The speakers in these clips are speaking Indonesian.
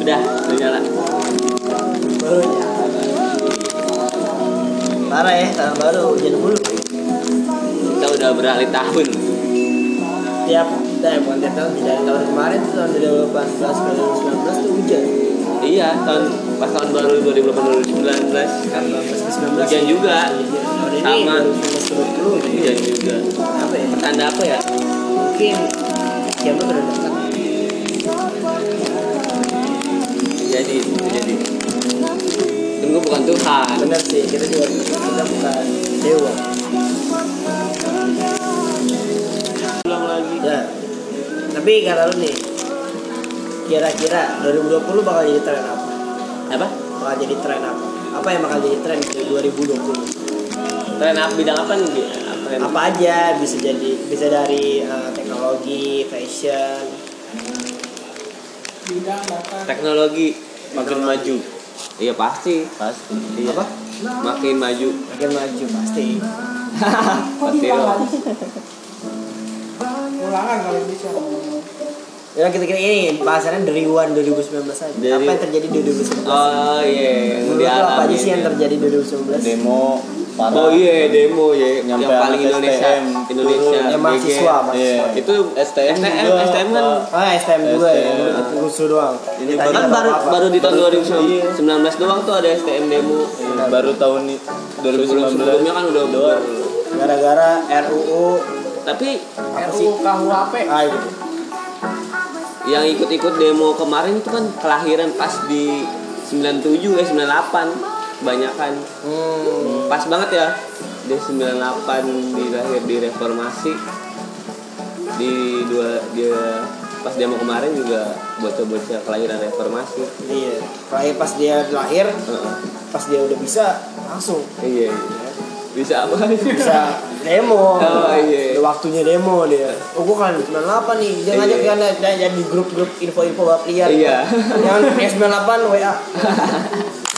Udah, udah nyala. Baru nyala. Parah ya, tahun baru hujan mulu. Kita udah beralih tahun. Tiap, eh bukan tiap tahun, tidak tahun kemarin tuh tahun 2018 ke 2019 tuh hujan. Iya, tahun pas tahun baru 2018 Kan 18 ke 19 Hujan juga. Tahun ini Sama. 2020 nih. hujan juga. Apa ya? Pertanda apa ya? Mungkin kiamat udah dekat. Jadi, jadi. Kan gue bukan Tuhan. Bener sih, kita juga kita bukan dewa. Ulang lagi. Ya. Tapi kata lu nih, kira-kira 2020 bakal jadi tren apa? Apa? Bakal jadi tren apa? Apa yang bakal jadi tren di 2020? Tren apa bidang apa nih? Apa yang Apa aja bisa jadi bisa dari eh, teknologi, fashion. teknologi makin maju. Iya pasti. Pasti. Iya. Apa? Makin maju. Makin maju pasti. Pasti loh. ulangan kalau bisa Ya kita kira ini bahasannya dari One 2019 aja. Dari- Apa yang terjadi di 2019? Oh iya, yang Menurut apa aja sih yang terjadi di 2019? Demo parah. Oh iya, demo ya. Nyampe yang paling Indonesia. STM, Indonesia. Yang mahasiswa, mahasiswa. Iya. Itu STM STM, juga, STM kan. Ah, STM juga ya, STM. rusuh doang. Ini kan baru baru di tahun Baru- 2019 doang tuh ada STM demo. Iya, baru tahun ini Sebelum 2019 sebelumnya kan udah doang. gara-gara RUU Tapi? RUU KUHP Ah, itu. yang ikut-ikut demo kemarin itu kan kelahiran pas di 97 ya 98 banyak kan Hmm. Pas banget ya di 98 di lahir di reformasi di dua dia pas demo kemarin juga bocah-bocah kelahiran reformasi Iya. Kayak pas dia lahir, Heeh. pas dia udah bisa langsung iya iya bisa apa bisa demo. Oh, iya. Udah waktunya demo dia. Oh, gua kan 98 nih. Jangan Iya. ngajak kan jadi grup-grup info-info bab liar. Iya. Yang S98 WA.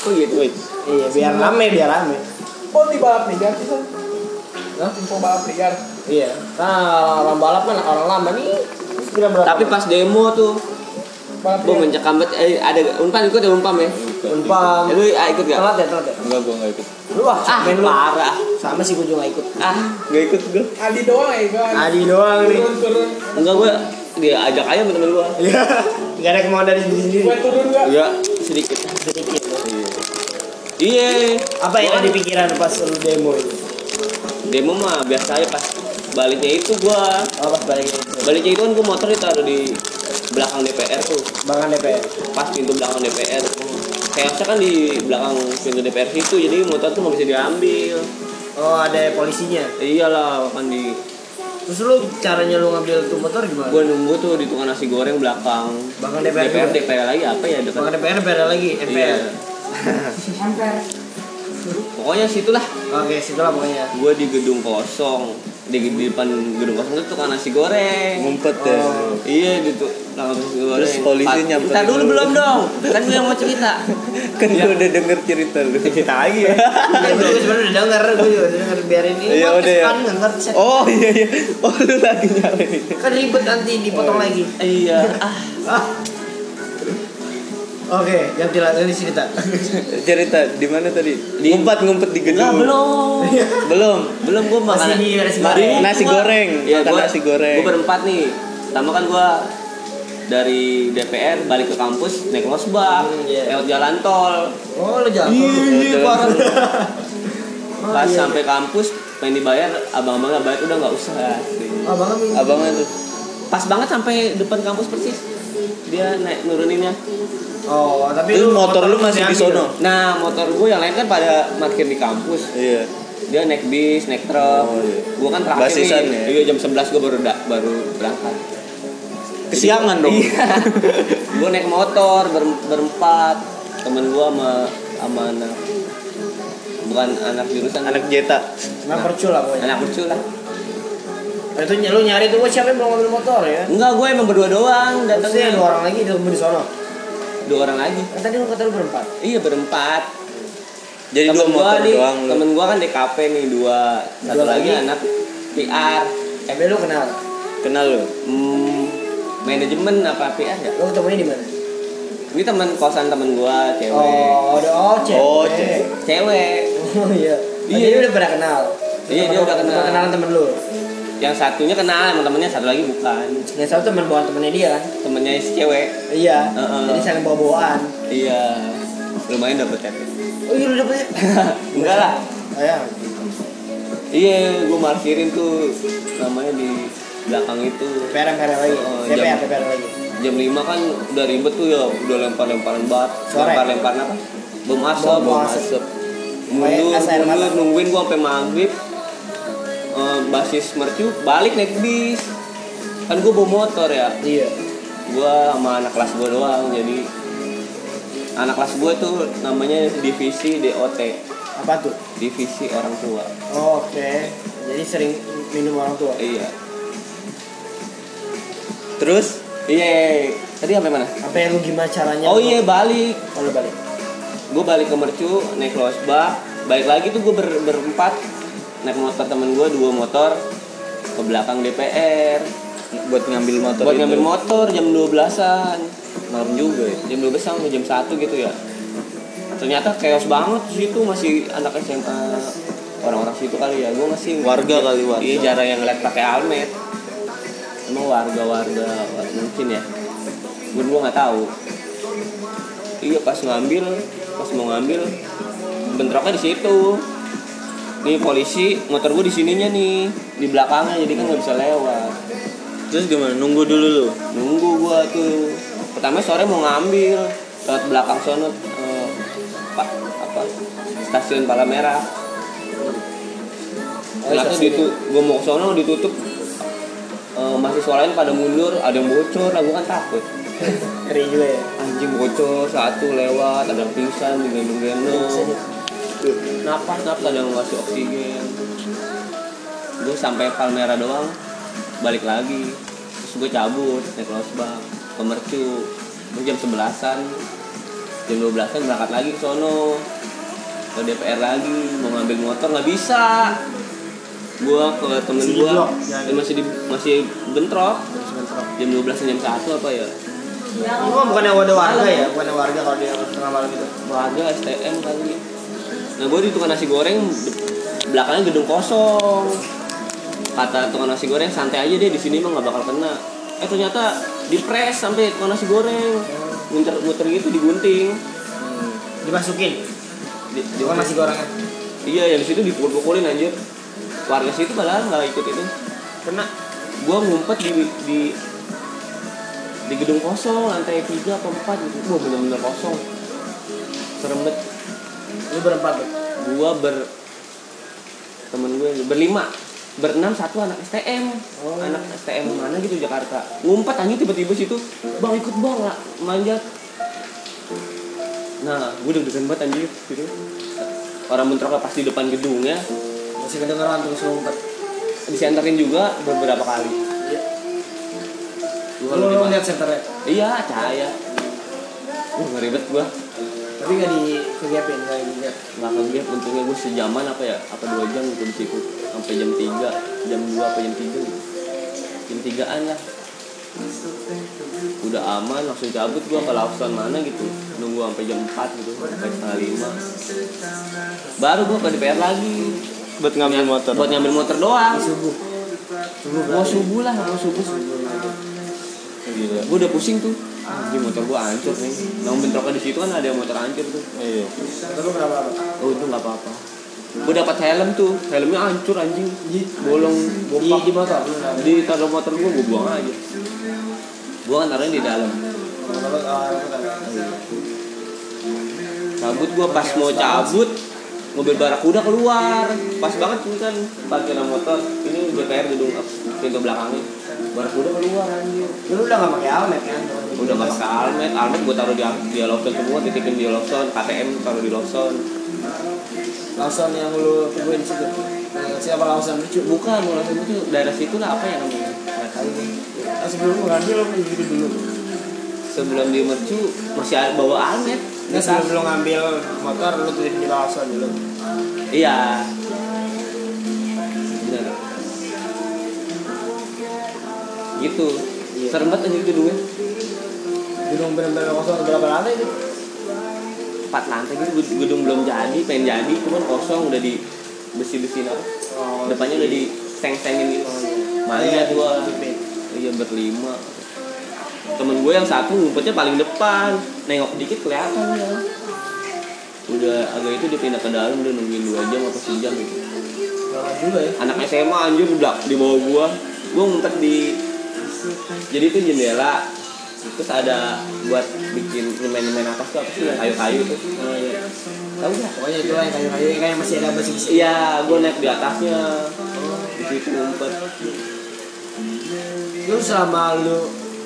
oh gitu. Iya, biar rame, biar rame. Oh di balap liar kita Hah? info balap liar Iya. Nah, orang balap kan orang lama nih. Tapi pas demo tuh balap gue liar mencekam banget eh ada unpan ikut ya unpam ya Unpam. Eh, lu ah, ikut gak Telat ya, telat ya. Enggak gua enggak ikut. Lu ah, ah main lu. parah Sama sih gua juga gak ikut. ah nggak ikut gue Adi doang ya kan Adi doang nih. turun turun enggak gue dia ajak aja sama temen gue Iya. Gak ada kemauan dari diri sendiri. gue turun gak Iya sedikit Sedikit. Iya Apa yang ada di pikiran pas lu demo itu? demo mah biasa aja pas baliknya itu gua Oh, pas balik itu. baliknya itu kan gua motor ditaruh di belakang DPR tuh Bahkan DPR. pas pintu belakang DPR chaosnya kan di belakang pintu DPR situ jadi motor tuh nggak bisa diambil Oh, ada polisinya. iyalah kan di Terus lu caranya lu ngambil tuh motor gimana? gua nunggu tuh di tukang nasi goreng belakang Bahkan DPR. DPR? DPR lagi apa ya dekat Bahkan DPR DPR lagi, Iya. MPR. hampir pokoknya situlah Oke, situlah pokoknya. gua di gedung kosong di, di depan gedung kosong itu tukang nasi goreng Ngumpet ya. Oh. Iya gitu. Nah, terus gue Terus polisi Pak, nyamperin Ntar dulu belum dong. Kan gue yang mau cerita. Kan gua udah denger cerita lu. Cerita lagi ya. Iya, gue juga sebenarnya udah denger, gue juga udah denger biarin ini. Iya, udah ya. kan ngerti. Set. Oh iya iya. Oh lu lagi nyalain itu. Kan ribet nanti dipotong lagi. iya. Ah, Ah. Oke, ganti lagi di cerita. Cerita di mana tadi? Di- Ngumpet ngumpet di gedung. belum. Belum. Belum gue makan. Masih di nasi Baru goreng. Nasi goreng, Iya, makan gua, nasi goreng. Gue berempat nih. Pertama kan gue dari DPR balik ke kampus naik losbak Hmm, iya. lewat jalan tol Oh, lu jatuh. iya parah Oh, pas iya. sampai kampus pengen dibayar abang-abangnya bayar udah nggak usah Oh, banget. Abangnya tuh. pas banget sampai depan kampus persis dia naik nuruninnya Oh, tapi Lu motor lu masih di sono. Nah motor gue yang lain kan pada parkir di kampus Iya. Dia naik bis, naik truk Oh, iya. Gue kan terakhir Basisan nih ya? Iya jam 11 gue baru da- baru berangkat Kesiangan dong. Iya Gue naik motor ber- berempat Temen gue sama, sama anak Bukan anak jurusan Anak Jeta. Nah, percul lah pokoknya. Anak lucu lah Itu lu nyari tuh "Wah, siapa yang mau ngambil motor ya? Enggak gue emang berdua doang datangnya dua orang lagi di di sono. Dua orang lagi Kan tadi lu kata lu berempat. Iya berempat Jadi Temen dua gua motor nih, doang lu. Temen gue kan DKP nih dua Satu Dua lagi lagi? anak PR Eh, lu kenal? Kenal lu? hmm, Manajemen apa PR ya? Lu ketemunya di mana? ini teman kosan temen gua cewek Oh, ada oh cewek. Oh, cewek. cewek Oh iya. Iya. Iya, dia udah pernah kenal. Iya, dia udah kenal. Kenalan temen lu. Yang satunya kenal emang temennya satu lagi bukan Yang satu temen bawaan temennya dia kan. temennya si cewek Iya. Heeh. Jadi saling bawa-bawaan. iya lumayan dapet ya Oh iya lu dapet ya? enggak lah Oh ya. iya gua markirin tuh namanya di belakang itu PRM PRM lagi. Oh, PPR jam- PPR lagi. jam 5 kan udah ribet tuh ya udah lempar-lemparan bat lempar-lemparan apa bom asap Bom asap. mundur mundur nungguin gua sampai maghrib Eh, basis mercu balik naik bis kan gua bawa motor ya Iya. gua sama anak kelas gua doang jadi anak kelas gua tuh namanya divisi DOT Apa tuh? divisi orang tua Oh, Oke. Jadi sering minum orang tua. iya terus iya tadi sampai mana Sampai lu gimana caranya? oh iya balik Oh, lu balik. gue balik ke mercu naik losbak balik lagi tuh gue ber, berempat naik motor temen gue dua motor ke belakang DPR buat ngambil motor buat itu. ngambil motor jam 12-an malam juga ya? Jam 12 sampai jam 1 gitu ya? Ternyata chaos banget situ masih anak SMA orang-orang situ kali ya? Gue masih Warga kali, warga. iya jarang yang ngeliat pakai helmet. Emang warga-warga mungkin ya? Gue gue nggak tahu. Iya pas ngambil pas mau ngambil bentroknya di situ nih polisi motor gue di sininya nih di belakangnya jadi kan nggak bisa lewat. Terus gimana? Nunggu dulu lu? Nunggu gua tuh. Pertama sore mau ngambil lewat belakang sono eh, pak apa? Stasiun Palamera. Oh, ternyata stasiun. ditu gua mau ke sono ditutup. Eh, mahasiswa lain pada mundur ada yang bocor lah gua kan takut. Ngeri juga ya. anjing bocor satu lewat ada yang pingsan digendong-gendong nih. Napas napas ada yang ngasih oksigen. Gue sampai Palmera doang. Balik lagi. Terus gue cabut naik losbak ke Mercu Terus jam sebelasan. Jam dua belasan berangkat lagi ke sono. Ke DPR lagi. Mau ngambil motor nggak bisa. Gue ke temen Masih di gue ya. masih di masih bentrok. Jam 12 jam 1 apa ya? Itu mah bukannya ada warga ya? Bukannya warga kalau dia tengah malam itu. warga STM kali nah gue di tukang nasi goreng belakangnya gedung kosong. Kata tukang nasi goreng santai aja deh di sini mah nggak bakal kena. Eh ternyata dipres sampai tukang nasi goreng. Muter muter gitu digunting. Dimasukin. di, di- Bukan nasi gorengnya. iya yang di situ dipukul-pukulin anjir. Warga situ padahal nggak ikut itu. Kena. gue ngumpet di di di gedung kosong lantai tiga atau empat gitu. Wah bener-bener kosong. Serem banget Lu berempat tuh. gua ber temen gue berlima. Berenam satu anak STM Oh. anak STM mana gitu Jakarta. Ngumpet anjing tiba-tiba situ. Bang ikut bang lah manjat. Nah gue deg-degan banget anjir gitu orang bentroknya pas di depan gedungnya Masih kedengeran terus ngumpet. disenterin juga beberapa kali. Gua Lu lu lihat senternya. iya cahaya. Uh ngeribet gua Tapi nggak di kegapin nggak di gap. nggak kaget untungnya gue sejaman apa ya? Apa dua jam gitu di situ? Sampai jam 3 jam 2 apa jam 3 gitu. Jam 3an lah. Udah aman langsung cabut gua ke Lawson mana gitu. Nunggu sampai jam 4 gitu sampai setengah lima. Baru gua ke DPR lagi. Buat ngambil motor. Buat ngambil motor doang. Subuh. Subuh. Mau subuh lah mau subuh. Gila. gue udah pusing tuh Anjing motor gua hancur nih Nah bentroknya di situ kan ada yang motor hancur tuh iya lu kenapa apa? Oh itu nggak apa-apa. Gue dapat helm tuh, helmnya hancur anjing, bolong, Di bopak. di motor? Di taruh motor gue, gue buang aja. Gue kan taruhnya di dalam. Ah? Cabut gue pas mau cabut, mobil barakuda keluar. Pas banget kan parkiran motor. Ini DPR gedung pintu belakangnya. Barakuda keluar anjir. Lu udah nggak pakai helmet kan? Udah gak pakai helmet, helmet gue taruh di di Lawson semua, titipin di Lawson, KTM taruh di Lawson. Lawson yang lu tungguin situ. Yang Siapa Lawson lucu? Bukan, Lawson itu daerah situ lah apa ya namanya? Tahu. Nah, sebelum lu ngambil lu gitu dulu. sebelum di mercu masih ada bawa helmet Nggak sebelum lu ngambil motor lu tuh di Lawson dulu. iya gitu. Iya. serem banget anjir gedungnya gedung benar-benar kosong berapa lantai itu? Empat lantai gitu ged- gedung belum jadi pengen jadi cuman kosong udah di besi apa. Oh depannya udah di seng sengin gitu. manja gua iya berlima. Temen gue yang satu ngumpetnya paling depan. Nengok dikit kelihatan ya udah agak itu dia pindah ke dalam udah nungguin dua jam atau sejam gitu. Juga ya. Anak SMA anjir udah di bawah gua. Gua ngumpet di jadi itu jendela terus ada buat bikin nyemen-nyemen atas tuh apa sih? Yang kayu-kayu tuh oh, iya. tahu nggak? Pokoknya itu yang kayu-kayu yang kayak masih ada besi-besi. Iya gua naik di atasnya. Di situ ngumpet. Lu selama lu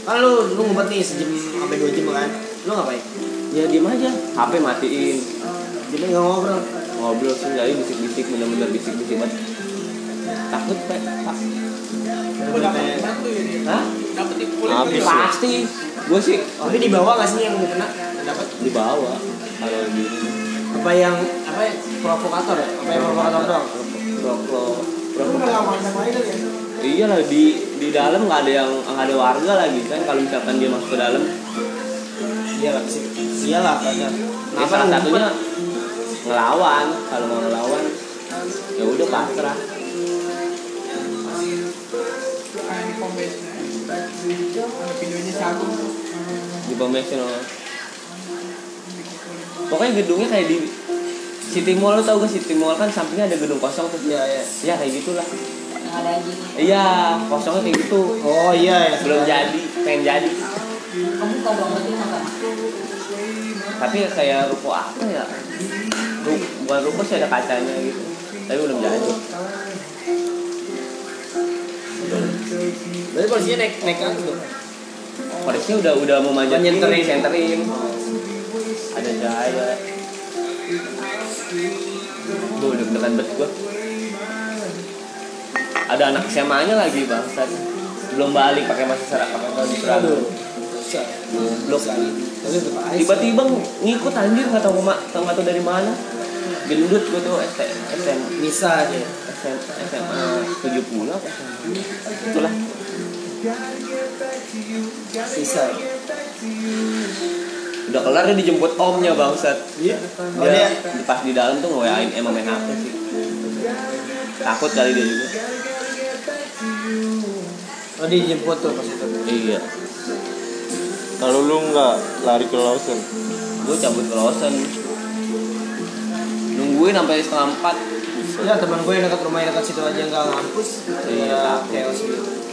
kan lu lu ngumpet nih sejam sampai dua jam kan lu ngapain? Ya diem aja. HP matiin. Jadi nggak ngobrol. Ngobrol sih jadi bisik-bisik bener-bener bisik-bisik banget. Takut pak Gue dapat satu ya dia. Hah? Dapat dipukulin Habis. tuh. pasti. Gue sih tapi di bawah nggak sih yang lu kena? Dapat di bawah kalau di apa yang apa ya, provokator ya? Apa yang provokator. doang? Sama itu ya. iya lah di di dalam nggak ada yang nggak ada warga lagi kan kalau misalkan dia masuk ke dalam. Iya lah sih. Iyalah banyak ya salah satunya ngelawan kalau mau ngelawan ya udah pasrah videonya tuh. di oh. pokoknya gedungnya kayak di City Mall lo tau gak City Mall? Kan sampingnya ada gedung kosong tuh. Iya iya ya kayak gitulah. Ada iya kosongnya kayak gitu. Oh iya ya belum jadi pengen jadi. Kamu berarti nonton. tapi kayak ruko apa ya? Ru- bukan ruko sih ada kacanya gitu. Tapi belum jadi berarti polisinya naik naik kan tuh Polisinya udah udah mau manjat Nyenterin. ini, senterin. Ada cahaya. Gue udah dekat bet gue. Ada anak SMA-nya lagi bangsat. Belum balik pakai masih serak pakai baju seragam. Goblok. tapi tetap aja Tiba-tiba ngikut anjir nggak tahu ma- tahu nggak tahu dari mana. Gendut gue tuh ST, SM, bisa aja SM, SMA 70 apa SMA. Itulah. Bisa Udah kelar dia dijemput omnya bangsat. iya. Oh dia, dia pas di dalam tuh nge-WA-in emang main HP sih. Takut kali dia juga. Oh dia jemput tuh pas itu. Iya. Kalau lu nggak lari ke Lawson, gue cabut ke Lawson. Nungguin sampai setengah empat. Ya teman gue yang dekat rumahnya dekat situ aja nggak ngampus. Iya, chaos gitu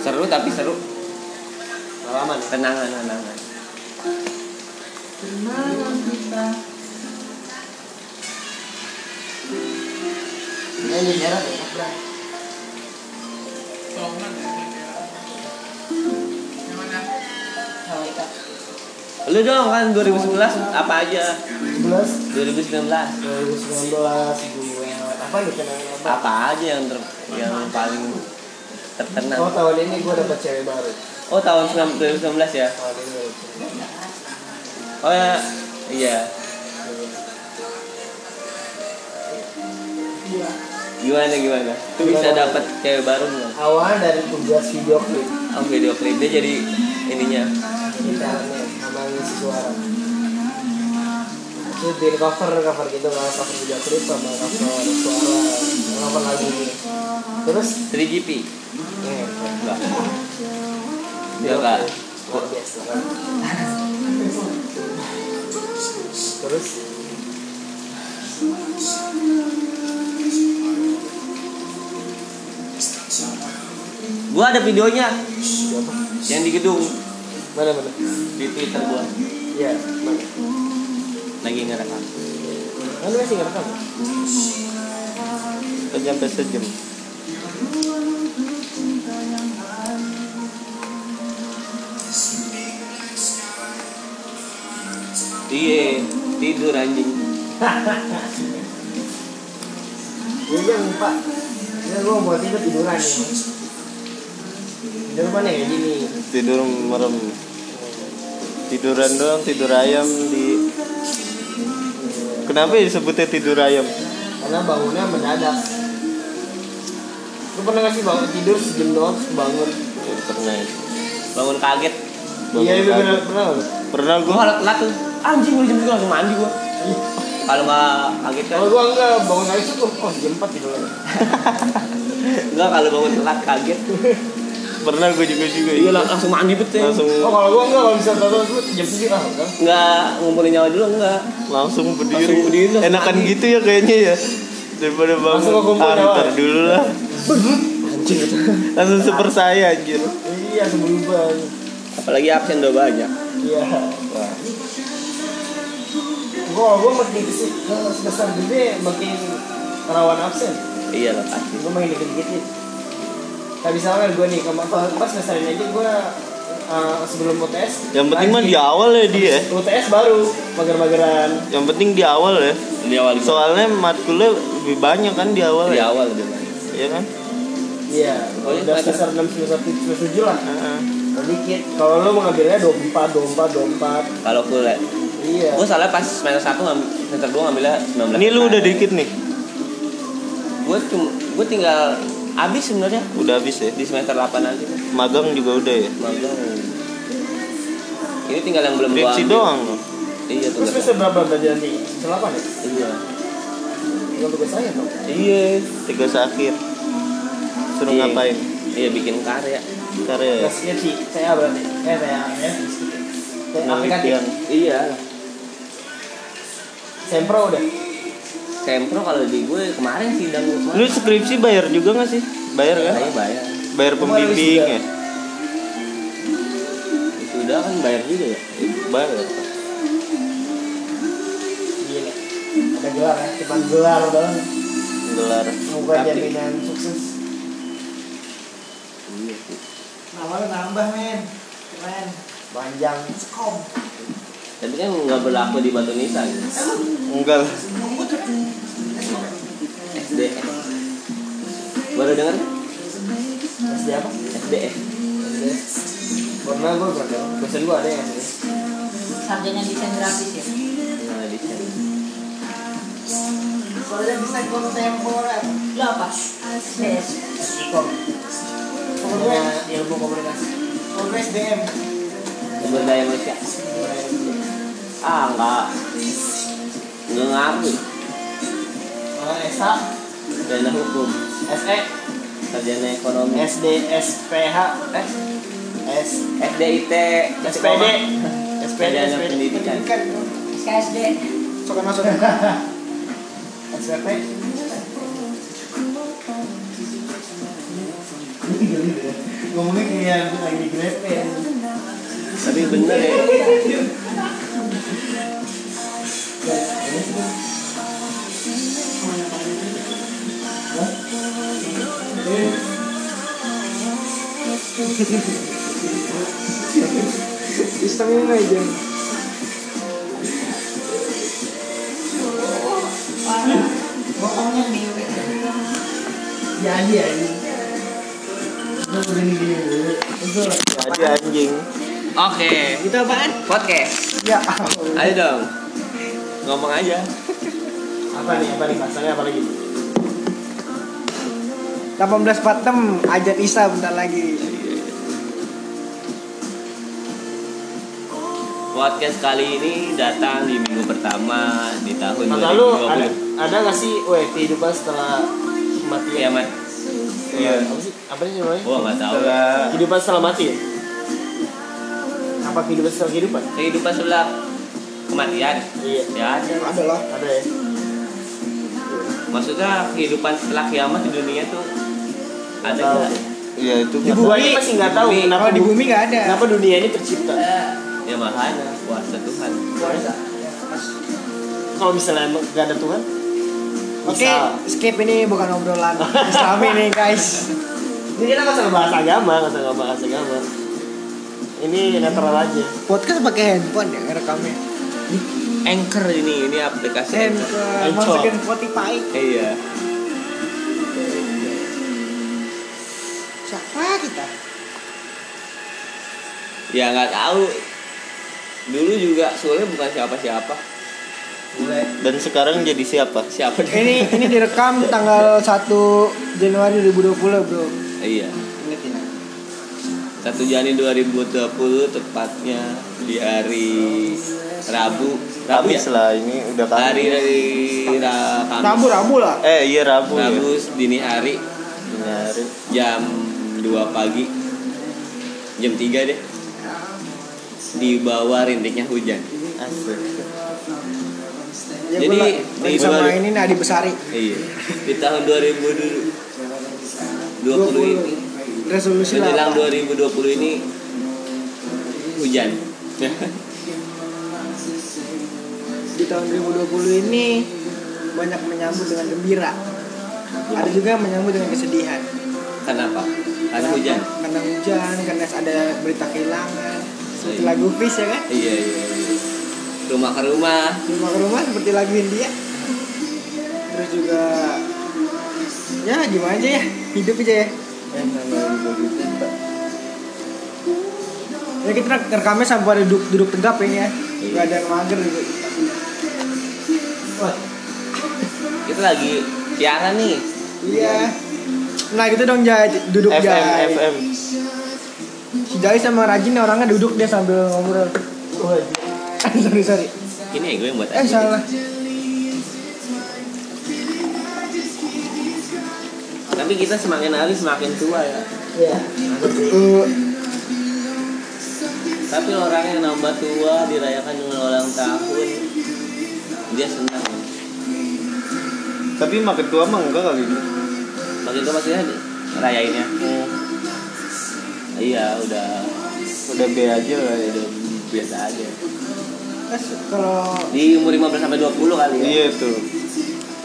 seru tapi seru pengalaman ya tenangan tenangan Nah, ini. Tolongan ya. Hawaika. lu dong kan 2011 apa aja 11 2019 2019 gue apa nih kenangan apa apa aja yang ter, yang paling oh terkenang tahun ini gue dapet cewek baru. Oh tahun 2019 ya? Oh ya iya. Gimana gimana? Tuh bisa dapat cewek baru nggak? Awal dari tugas video klip. Oh video klip. Dia jadi ininya. Talentnya sama ngisi suara itu di cover cover gitu kan cover video klip sama cover suara. Cover lagu terus? 3GP eh, enggak. Video enggak. klip. luar biasa kan. Terus? Gua ada videonya. Yang di gedung. Mana mana? Di twitter gua. Iya mana lagi ngerekam kan lu masih ngerekam kita sampai sejam. iya tidur anjing yang lupa ya gue mau tidur tiduran nih tidur mana ya gini Tidur merem. Tiduran doang, tidur ayam di. Kenapa ya disebutnya tidur ayam? karena bangunnya mendadak Lu pernah nggak sih bangun tidur sejam doang bangun? Ya, pernah bangun kaget Bangun Iya itu kaget. benar pernah. pernah gue gue kalau telat tuh anjing gue jam segini langsung mandi gue kalau nggak kaget kan Kalau gua enggak bangun lagi tuh oh jam 4 tidur lagi. enggak kalau bangun telat kaget pernah gue juga juga iya lang- langsung mandi betul langsung. Oh kalau gua enggak kalau bisa tahu tuh jam 7 ah udah. nggak ngumpulin nyawa dulu enggak. Langsung berdiri, Langsung berdiri, langsung enakan mandi. gitu ya kayaknya ya. Daripada bangun. Langsung ah, ntar dulu lah. Langsung super saya anjir. Iya sebelum apalagi absen udah banyak. Iya. Wah. Gua gua makin sih semester gede makin rawan absen. iya lah pasti. Gua makin dikit-dikit nih. Kayak misalkan gua nih kemarin pas semester ini aja gua uh, sebelum UTS. yang penting mah di awal ya dia UTS baru mager-mageran. yang penting di awal ya di awal gimana? soalnya matkulnya lebih banyak kan di awal di ya awal udah banyak Iya kan Iya. Udah semester 6 semester 7 semester 7 lah. Heeh. Sedikit. Kalau lu mengambilnya 24 24 24. kalau kuliah Iya. gue salah pas semester satu ngambil semester dua ngambilnya 19 ini lu udah dikit nih gue cuma gue tinggal abis sebenarnya udah habis ya di semester 8 nanti magang juga udah ya magang ini tinggal yang belum gua skripsi ambil. doang loh iya tuh Terus semester berapa berarti nanti? Semester 8 ya? iya Tinggal tugas saya dong. iya tugas akhir suruh Iya. ngapain iya bikin karya karya ya Tugas skripsi saya berarti. Eh saya ya. Saya aplikatif. iya Sempro udah. Sempro kalau di gue kemarin sidang gue lu skripsi bayar juga gak sih bayar kan bayar bayar Kemarin pembimbing ya sudah kan bayar juga ya bayar Gila. Ada gelar ya, cuma gelar doang. gelar Bukan jaminan sukses. iya sih Nama lu nambah men. Keren. Panjang. Skom. Tapi kan nggak berlaku di batu nisan enggak lah SDS baru dengar? SD apa? SDS Pernah gue pernah. Dosen gue ada yang SD. sarjana desain grafis ya nah di sana Soalnya bisa kontemporer. lo apa SDS Ikom. Pokoknya ilmu komunikasi. Pokoknya SDM. sumber daya manusia ah nggak nggak ngaruh Oh, ESA, dana hukum SE, sarjana ekonomi SD, SPH, eh, S, SDIT SPD, SPD, Sarjana SPD. pendidikan SKSD Masuk masuk. SPP. Ngomongnya kayak lagi di grepe ya. tapi bener ya Sistemnya aja. bohongnya Jadi. Udah. jadi anjing oke Itu apaan? podcast Ya. ayo dong ngomong aja Apa nih? Apa nih? Bahasanya apa lagi? 1846 ajat Isa bentar lagi. podcast kali ini datang di minggu pertama di tahun lu 2020 ada ada nggak sih, weh kehidupan setelah kematian? kiamat iya Apa sih? Apa sih namanya? gua nggak tahu setelah Kehidupan setelah mati ya? Apa kehidupan setelah kehidupan? kehidupan setelah kematian Iya. ya ada Ada lah. Ada ya? maksudnya kehidupan setelah kiamat di dunia tuh ada Nggak tahu. nggak ya itu Di gua aja masih nggak tahu Bumi. kenapa di bumi nggak ada. Kenapa dunia ini tercipta? ya makanya kuasa Tuhan Kalau misalnya nggak ada Tuhan? Oke, Misal. skip ini bukan obrolan Islami nih guys. Ini kita nggak usah bahas agama, nggak usah bahas agama. Ini netral aja. Podcast pakai handphone ya rekamnya. Anchor ini ini aplikasi Anchor. Anchor. masukin Spotify. iya ya nggak tahu dulu juga soalnya bukan siapa-siapa Dan sekarang jadi siapa? Siapa dia? Ini ini direkam tanggal 1 Januari 2020 bro. Iya. Ya. 1 Januari 2020 tepatnya di hari Rabu. Rabu ya? Lah ini udah kamis. Hari dari Ra- Kamis. Rabu Rabu lah. Eh iya Rabu, Rabu dini hari ya. Ini hari. jam 2 pagi. Jam 3 deh. Di bawah rintiknya hujan. Asik. Ya, Jadi, di sama bulan- ini Nadi Besari. Iya. Di tahun 2020 ini Resolusi lah. menjelang apa? 2020 ini hujan. Di tahun 2020 ini banyak menyambut dengan gembira. Ada juga yang menyambut dengan kesedihan. Kenapa? Karena hujan. Karena hujan, karena ada berita kehilangan. Seperti Iya. lagu Fish ya kan? Iya iya. iya. Rumah ke rumah. Rumah ke rumah seperti lagu India. Terus juga ya gimana aja ya hidup aja ya. Ya kita rekamnya sampai ada duduk, duduk tegap ya, ya. Gak ada yang mager gitu. Wah, Kita lagi siaran nih. iya. Nah gitu dong Jai, duduk FM. FM. Jai sama Rajin orangnya duduk dia sambil ngobrol. Oh, sorry sorry. Ini ya gue yang buat Eh salah. Tapi kita semakin hari semakin tua ya. Iya. Uh, Tapi orang yang nambah tua dirayakan dengan ulang tahun dia senang. Tapi makin tua mah enggak kali ini. Makin tua maksudnya rayainnya. Iya udah Udah B aja lah ya. udah biasa aja. Terus kalau Di umur 15 sampai 20 kali ya. Iya tuh.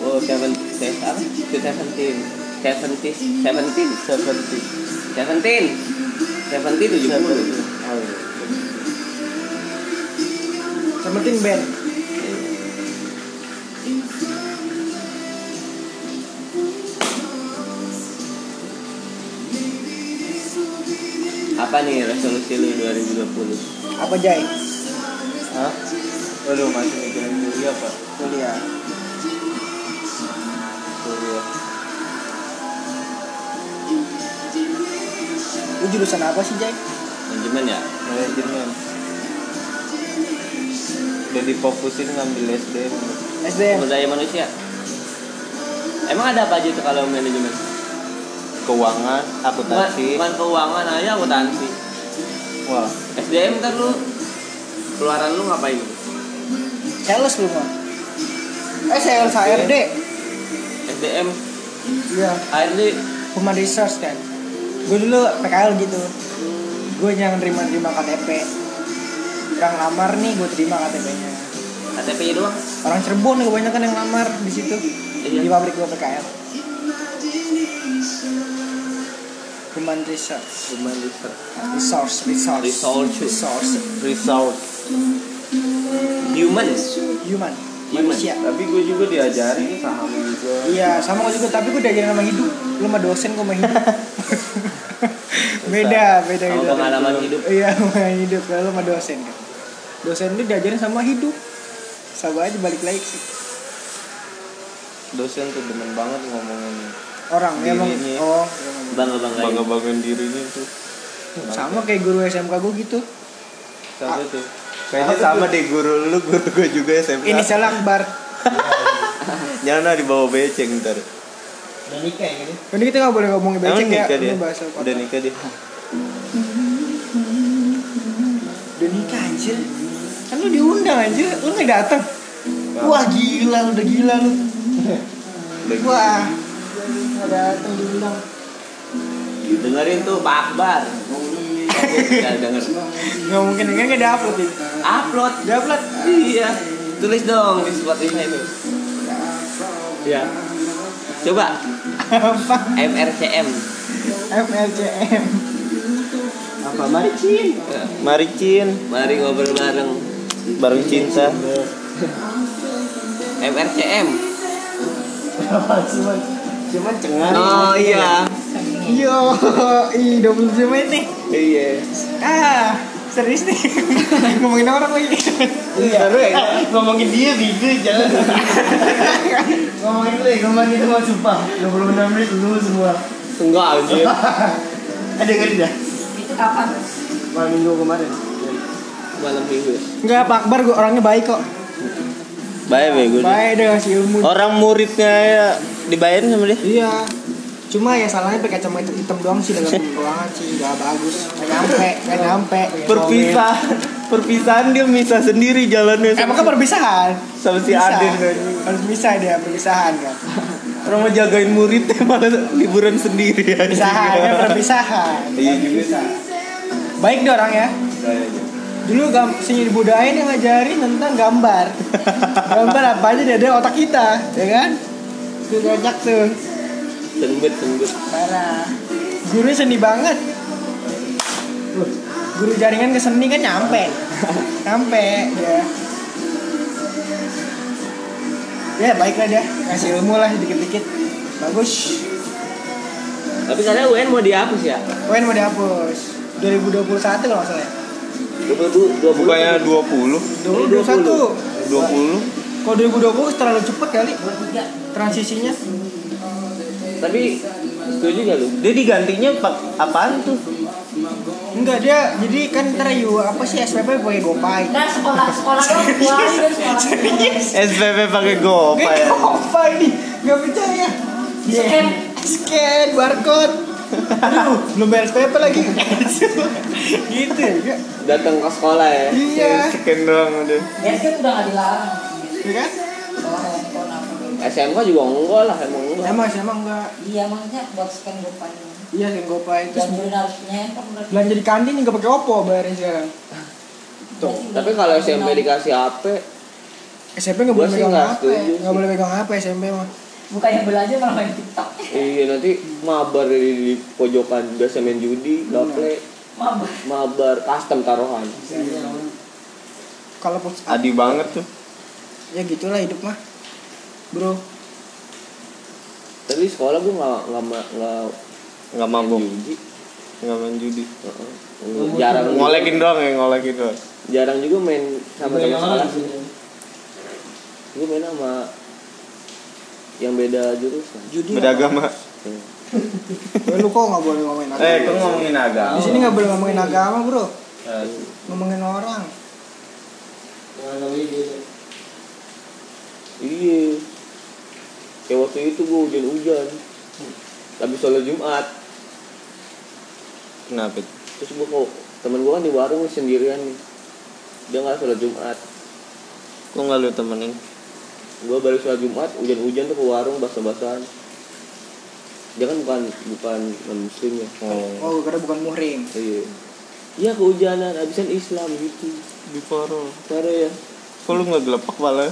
Oh, seven, apa? Itu seventeen, seventeen, seventeen, Seventy. seventeen, seventeen tujuh puluh. Penting band. Apa nih resolusi lu 2020? Apa Jai? Hah? Aduh masih mikirin kuliah pak. Kuliah. Kuliah. Lu jurusan apa sih Jai? Manajemen ya? Manajemen. Udah difokusin ngambil SDM. SDM. Sumber daya manusia. Emang ada apa aja tuh kalau manajemen? Keuangan, akuntansi. bukan keuangan aja akuntansi. Wah, SDM kan lu keluaran lu ngapain? Sales lu mah. Eh sales HRD. SDM, Iya. HRD, Human Resource kan. Gue dulu PKL gitu. Gue yang nerima-nerima KTP. Yang lamar nih gue terima KTP-nya. KTP-nya doang. Orang Cirebon kebanyakan yang lamar di situ. Iya. Di pabrik gue PKL. Human Resource. Human research. Resource, resource. Resource. Resource. result. Human. Human. Manusia. Tapi gue juga diajarin saham juga. Iya, sama gue juga, tapi gue diajarin sama hidup. Lu mah dosen, gue mah hidup. beda, beda Sama gitu. pengalaman hidup. Iya, sama hidup. Kalau lu mah dosen kan. Dosen lu diajarin sama hidup. Sama aja balik lagi. Dosen tuh demen banget ngomongin Orang ya emang. Dirinya. Oh, Bangga banggain. bangga banggain dirinya tuh. sama kayak guru SMK gue gitu. Siapa tuh? Kayaknya sama deh guru lu, guru gue juga SMK. Ini salah Akbar. Jangan lah dibawa beceng ntar. Udah nikah ya. Ini kita nggak boleh ngomongin Emang beceng ya. nikah dia? Ini bahasa apa? Udah nikah dia. Udah nikah anjir. Kan lu diundang anjir, lu nggak datang. Wah gila, lu udah gila lu. Wah. Nggak datang diundang. Dengerin tuh Pak Akbar. Ya denger. Nggak mungkin kan nggak ada upload ini. Upload. Udah upload. Iya. Tulis dong di Spotify itu. Ya. Coba Apa? MRCM. FLCM. Apa mari Cin? Mari Cin, Mari ngobrol bareng bareng cinta. MRCM. Cuman cengar. Oh iya. Yo, i 27 menit nih. Iya. Ah, Serius nih. Ngomongin orang lagi. Iya. Seru ya? Ngomongin dia bidu jangan. ngomongin lu ya, ngomongin itu mau sumpah. 26 menit lu semua. Enggak anjir. Ada dengerin dah. Itu kapan? Malam minggu kemarin. Malam minggu. Enggak, Pak Akbar gua orangnya baik kok. Baik bego. dia. Baik deh ilmu. Orang muridnya ya dibayarin sama dia. Iya. Cuma ya salahnya pakai kacamata hitam doang sih dalam ruangan sih nggak bagus. Nggak nyampe, nggak nyampe. Perpisahan, perpisahan dia misah sendiri jalannya Emang kan perpisahan. sama si Bisa. Adin kan. Harus bisa dia perpisahan kan. Orang mau jagain muridnya malah liburan sendiri aja. Perpisahan, ya perpisahan. Iya juga Bisa. Baik deh orang ya. Dulu gam seni budaya yang ngajarin tentang gambar. gambar apa aja dia ada otak kita, ya kan? Tuh banyak tuh. Sembet sembet. Parah. Guru seni banget. Guru jaringan ke seni kan nyampe. nyampe ya. Ya baiklah dia, kasih ilmu lah dikit-dikit. Bagus. Tapi kalian UN mau dihapus ya? UN mau dihapus. 2021 kalau nggak salah ya. Dua puluh dua puluh. Bukannya 20 2021. 20 Kalau 2020 terlalu cepet kali transisinya. Tapi setuju gak lu? Dia digantinya pak apaan tuh? Enggak dia jadi kan ntar you apa sih SPP pakai GoPay. Nah sekolah sekolah sekolah. SPP pakai GoPay. GoPay nih, nggak percaya. Scan. Scan barcode. Aduh, belum bayar SPP lagi. gitu ya. Datang ke sekolah ya? Iya. Scan doang udah. Ya kan udah nggak dilarang. Iya kan? SMK juga enggak lah emang enggak. Emang emang enggak. Iya maksudnya buat scan GoPay. Iya scan GoPay terus belanja di kantin nggak pakai Oppo bayarin sekarang. Tuh. Tapi kalau SMP dikasih HP, SMP nggak boleh nggak HP, nggak boleh pegang HP SMP mah. Bukan yang belajar malah main TikTok. iya nanti mabar di, di pojokan biasa main judi, gaple, Mabah. mabar custom taruhan. Kalau pos Adi banget tuh. Ya gitulah hidup mah. Bro, Tapi sekolah gue nggak nggak nggak Nggak mabuk, judi. nggak main judi. Heeh. Jarang Ngolekin doang ya, ngolekin doang. jarang juga main sama teman sekolah sih. Gue main sama yang beda jurusan. judi. Beda agama. Apa. Lu kok nggak boleh ngomongin agama? Eh, kan ngomongin agama. Di sini nggak boleh ngomongin agama, bro. Eh, Ngomongin orang. Iya. Kayak waktu itu gue hujan-hujan. Habis sholat Jumat. Kenapa? Terus gue kok temen gue kan di warung sendirian nih. Dia nggak sholat Jumat. Kok nggak lu temenin? Gue balik sholat Jumat, hujan-hujan tuh ke warung basah-basahan. Dia kan bukan bukan non muslim ya. Oh, Oh, kira bukan muhrim. Iya. Iya kehujanan, abisan Islam gitu. di poro. Parah ya. Kok lu nggak gelepak malah?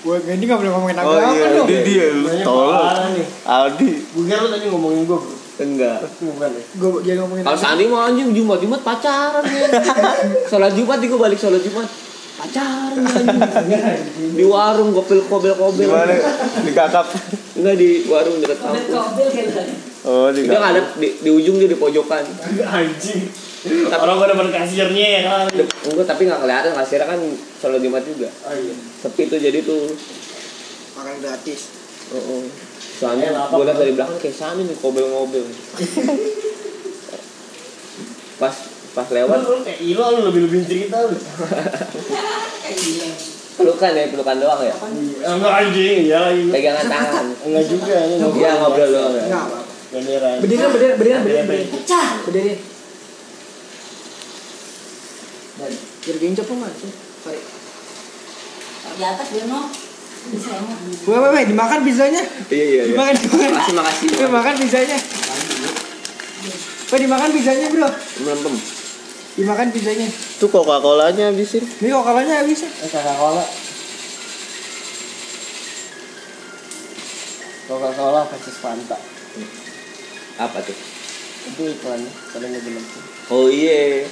Gue ini nggak boleh ngomongin Oh agama iya, dong. dia dia nih. Aldi. Gue kira lu tadi ngomongin gue bro. Enggak. Bukan ya? Gue dia ngomongin Kalau Sandi mau anjing Jumat Jumat pacaran ya. sholat Jumat gue balik sholat Jumat pacaran anjing. di warung gopil kobel kobel. Di mana? Di kakap. Enggak di warung dekat kampus. Oh, di Dia kakap. di, di ujung dia di pojokan. Anjing. Orang gue depan kasirnya ya kan. Enggak tapi nggak kelihatan kasirnya kan sholat Jumat juga. Oh iya. Sepi tuh jadi tuh. makan gratis. Oh, oh. Soalnya Eh, gue liat dari belakang kayak Sandi nih kobel-ngobel. pas pas lewat Lu kayak Ilo lu lebih-lebih cerita lu. pelukan ya pelukan doang ya. Enggak anjing, ya lagi. Pegangan tangan. Enggak juga ini Iya ngobrol doang ya. Enggak apa-apa. Beneran. Berdiri, berdiri, berdiri, berdiri, berdiri. Pecah. Berdiri. Dan biar gencok lu mas. Sorry. Di atas dia no. Bisa emang. Weh, weh, weh, dimakan pizzanya. Iya iya iya. Dimakan, dimakan. Makasih makasih. Weh, makan pizzanya. Weh, dimakan pizzanya bro. Melempem. Dimakan pizzanya. Tuh Coca-Colanya habisin. Ini kok kalanya habis ya? Eh Coca-Cola. Coca-Cola versus Fanta. Apa tuh? Itu iklan kadang nggak jelas. Oh iya.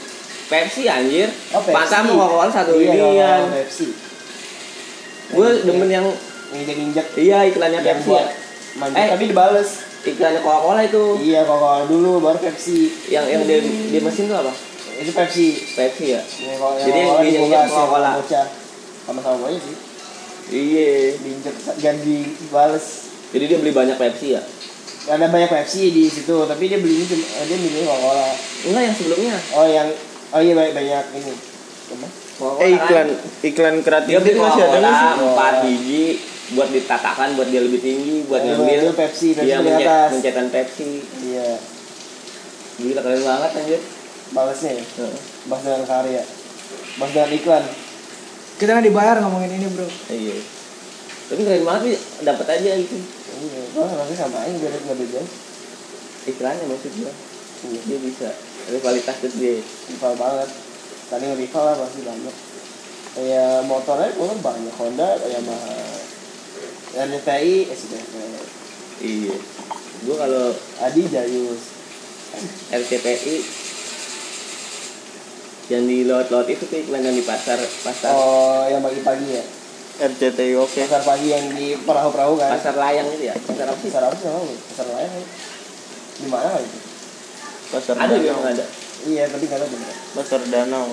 Pepsi anjir. Oh, Pepsi. Fanta sama Coca-Cola satu Iya, ini kan. Pepsi. Gue demen yang Injek-injek iya iklannya yang Pepsi ya. mandi Eh. tapi dibales. Iklannya Coca-Cola itu. Iya Coca-Cola dulu baru Pepsi. Yang yang di, di mesin tuh apa? itu Pepsi Pepsi ya yang kalau Jadi yang Coca-Cola dia dibuka, injek yang Coca-Cola. sama-sama bocah sih iya diinjek dan dibales jadi dia beli banyak Pepsi ya ada banyak Pepsi di situ tapi dia belinya cuma dia belinya Coca-Cola enggak yang sebelumnya oh yang oh iya banyak banyak ini. Eh kan. iklan iklan kreatif dia beli itu masih ada nggak sih? Empat biji buat ditatakan buat dia lebih tinggi buat Yang ngambil itu Pepsi, Pepsi dia di mencet, atas. mencetan Pepsi. Iya. Gila keren banget anjir. Balesnya ya? Heeh. bahas dengan karya. Bahas dengan iklan. Kita nggak dibayar ngomongin ini bro. iya. Tapi keren banget sih dapat aja gitu. Iya oh nanti sama aja biar nggak beda. Iklannya maksud gua. Dia bisa rivalitas tuh dia rival banget. Tadi rival lah pasti banyak. Kayak motornya pun banyak. Honda Yamaha RDTI SDV iya. Gua kalau Adi Jayus RCTI yang di lot-lot itu tuh iklan yang di pasar pasar. Oh yang pagi-pagi ya? RCTI oke. pasar pagi yang di perahu-perahu kan? Pasar layang itu ya? Pasar apa sih? Pasar apa sih? Pasar lain kan di mana itu Pasar ada Danau. nggak ada. Iya tapi nggak tahu bener Pasar Danau.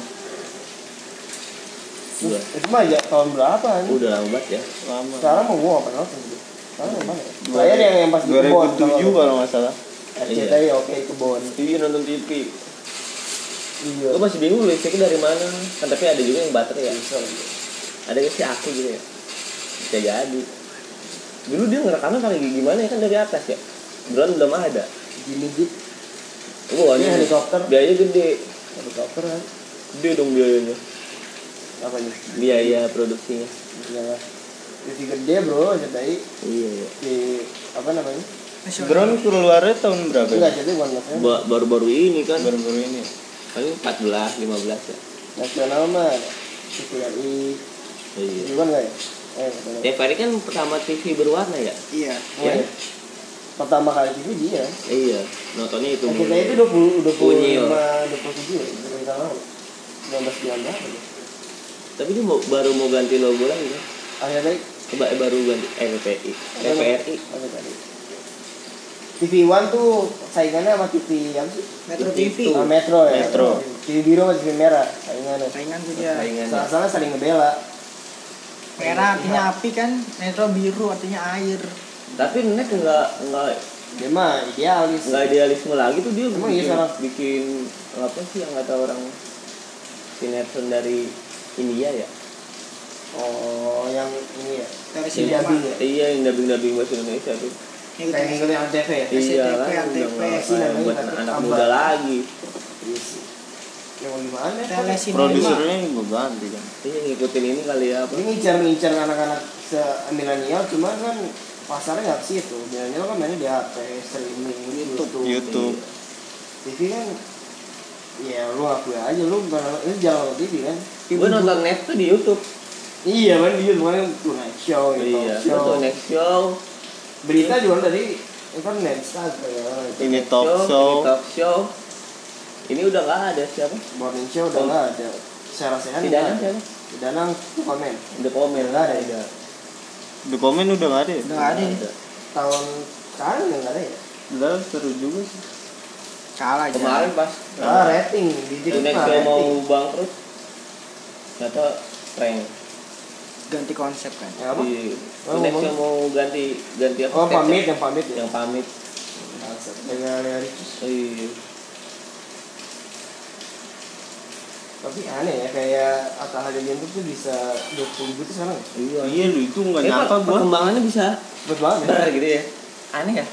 Udah. itu mah ya tahun berapa nih udah lama banget ya. Lama. sekarang mau gua pernah nonton gitu sekarang yang mana ya Layar yang yang pas di kebon 2007 kalau nggak salah. RCTI oke kebon iya nonton TV iya. Gue masih bingung listriknya dari mana. Kan tapi ada juga yang baterai ya. Bisa. ada yang sih aku gitu ya. Bisa jadi. Dulu dia ngerekamnya kali gimana ya? Kan dari atas ya. Drone belum ada. Gini gitu wah Ini helikopter. biayanya gede helikopter kan gede dong biayanya apa nih biaya produksinya Iyalah. TV gede bro RCTI iya iya di apa namanya. Drone keluarnya tahun berapa? enggak jadi bukan nasional Ba- baru-baru ini kan Baru-baru ini. paling 14 15 ya nasional mah TVRI iya itu kan enggak ya eh. TVRI kan pertama TV berwarna ya Iya. Oh, iya. Pertama kali TV dia iya nontonnya itu mulu. itu 20 Unyil. 25 27 ya bukan tahun lalu 19 bulan berapa ya tapi dia mau, baru mau ganti logo lagi kan akhirnya coba eh, baru ganti eh apa tadi TV One tuh saingannya sama TV yang sih Metro TV. TV. Ah, Metro ya Metro. TV biru sama TV merah saingannya Saingan tuh dia. saingan salah-salah saling ngebela Merah artinya api kan, metro biru artinya air. Tapi Nek nggak nggak dia mah idealis. nggak idealisme lagi tuh dia Emang bikin, iya, salah? bikin apa sih yang kata orang sinetron dari India ya? Oh yang ini ya? Dari si sini dubbing apa? ya? Iya yang dubbing dubbing bahasa Indonesia tuh. Yang kayak gitu. ngikutin antv ya? Iya udah sih namanya, buat anak muda lagi. Iya yang mau gimana. Produsernya juga ganti kan. iya ngikutin ini kali ya ini ngincar ngincar anak-anak se milenial cuma kan pasarnya nggak ke situ. Milenial kan mainnya di HP streaming YouTube. YouTube. TV kan ya lu akui aja lu bukan ini jalan TV kan? Gue nonton net tuh di YouTube. Iya kan dia kemarin tonight show gitu iya show nonton next show. berita juga dari internet Instagram. Ini talk show. ini talk show. Ini udah nggak ada siapa? Morning show udah nggak ada. Secara sehat tidak ada. siapa? Tidak nang komen. Udah komen. Nggak ada, ada The Comment udah nggak ada ya? Udah nggak ada. Nih. tahun sekarang udah nggak ada ya? Udah seru juga sih. Kalah aja. kemarin pas. Ah rating di next mau bangkrut ternyata prank. Ganti konsep kan. yang apa? Di Oh, next show mau ganti ganti apa? Oh pamit yang pamit ya? Yang pamit. Dengan dari iya tapi aneh ya kayak Atta Halilintar tuh bisa 20 ribu tuh sekarang ya? iya Iya lu itu nggak nyangka gua. perkembangannya bisa Cepet banget ya benar gitu ya aneh ya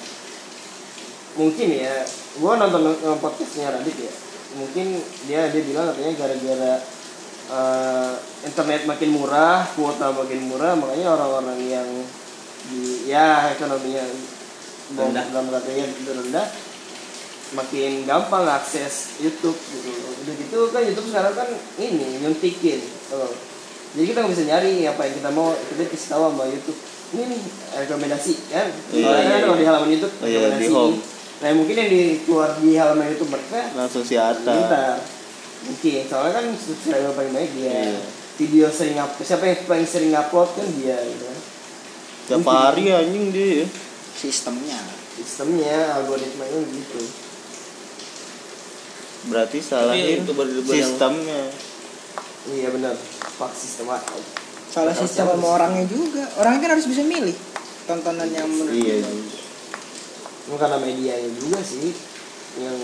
mungkin ya gua nonton nonton podcastnya Radit ya mungkin dia dia bilang katanya gara-gara eh, internet makin murah kuota makin murah makanya orang-orang yang di ya ekonominya Rendah. dalam katanya rendah makin gampang akses YouTube gitu udah gitu kan YouTube sekarang kan ini nyuntikin tuh. jadi kita nggak bisa nyari apa yang kita mau kita kasih tahu sama YouTube ini nih rekomendasi kan Soalnya iya, kan kalau iya. di halaman YouTube Oh, iya, rekomendasi di home. nah mungkin yang di keluar di halaman YouTube mereka Langsung si. Pintar. Mungkin soalnya kan subscriber paling banyak dia. Iya. Video sering up siapa yang paling sering upload kan dia gitu kan. Tiap hari anjing dia ya. Sistemnya. Sistemnya algoritmanya gitu. Berarti salahin youtuber- youtuber yang- sistemnya. Iya benar. Pak sistem salah sistem sama orangnya juga. Orangnya kan harus bisa milih tontonan yang menurut iya juga. Cuma karena medianya juga sih yang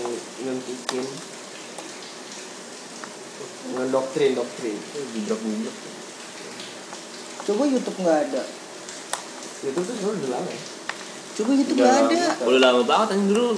nentuin dengan doktrin. Doktrin Gubrak gubrak. coba YouTube nggak ada. Itu tuh sebenarnya udah lama ya. Coba YouTube nggak ada. Udah lama banget anjing dulu.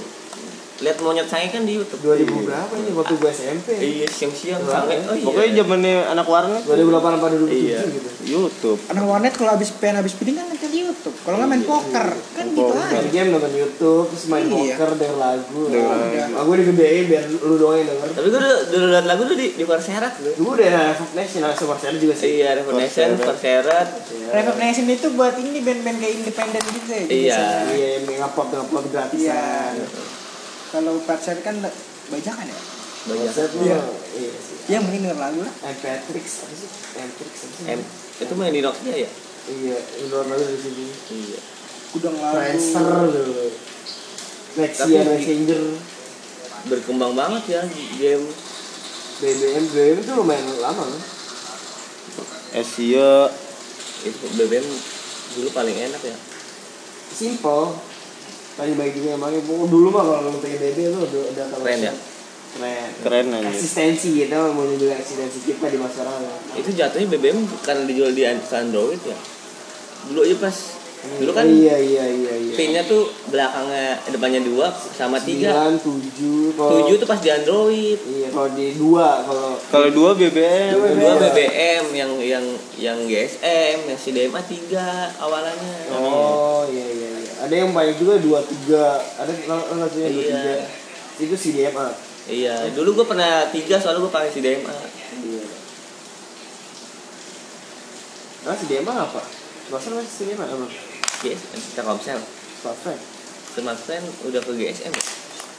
Lihat monyet saya kan di YouTube. 2000 berapa ini waktu gue SMP Iya, siang-siang sampai oh iya. pokoknya zamannya anak warnet 2008 apa 2007 iya gitu YouTube anak warnet kalau habis pengen habis piring kan nonton YouTube kalau nggak main poker kan gitu aja main game nonton YouTube terus main Iya. poker denger lagu Denger lagu. aku digedein biar lu doang yang denger Tapi gue dulu, dulu liat lagu tuh di di Parserat gue. dulu udah Revolt Nation Super Share juga sih Iya, Revolution, Parserat. Parserat. Reverb Nation itu buat ini band-band kayak independen gitu ya Iya. iya yang ngupload gratisan Iya. Kalau pacar kan bajakan ya? Lu, Iya. iya sih. Ya mending denger lagu lah. MP3 apa sih? MP3 apa sih? M. Itu main di Nokia ya? iya luar lagu dari sini. Iya. gudang lagu. Friendster dulu Nexia Tapi- Messenger Berkembang banget ya game. BBM BBM itu lumayan lama kan SEO Itu BBM dulu paling enak ya. simple paling baik juga emangnya Pokoknya dulu mah kalau ngomongin BB itu udah udah kalau Keren ya? keren keren aja eksistensi gitu mau juga eksistensi kita di masyarakat Itu jatuhnya BBM karena dijual di Android ya. Dulu aja pas dulu kan iya iya iya iya pinnya tuh belakangnya depannya dua sama tiga. sembilan tujuh kalau Tujuh tuh pas di Android. iya kalau di dua kalau kalau dua BBM Dua BBM yang yang yang GSM, yang CDMA tiga awalannya. oh iya iya iya ada yang banyak juga dua tiga ada nggak sih yang dua Iya. tiga itu CDMA Iya, dulu gue pernah tiga soalnya gue pakai CDMA. iya ah CDMA apa Masa masih CDMA apa? GSM, Telkomsel. Smartphone Smartphone udah ke GSM.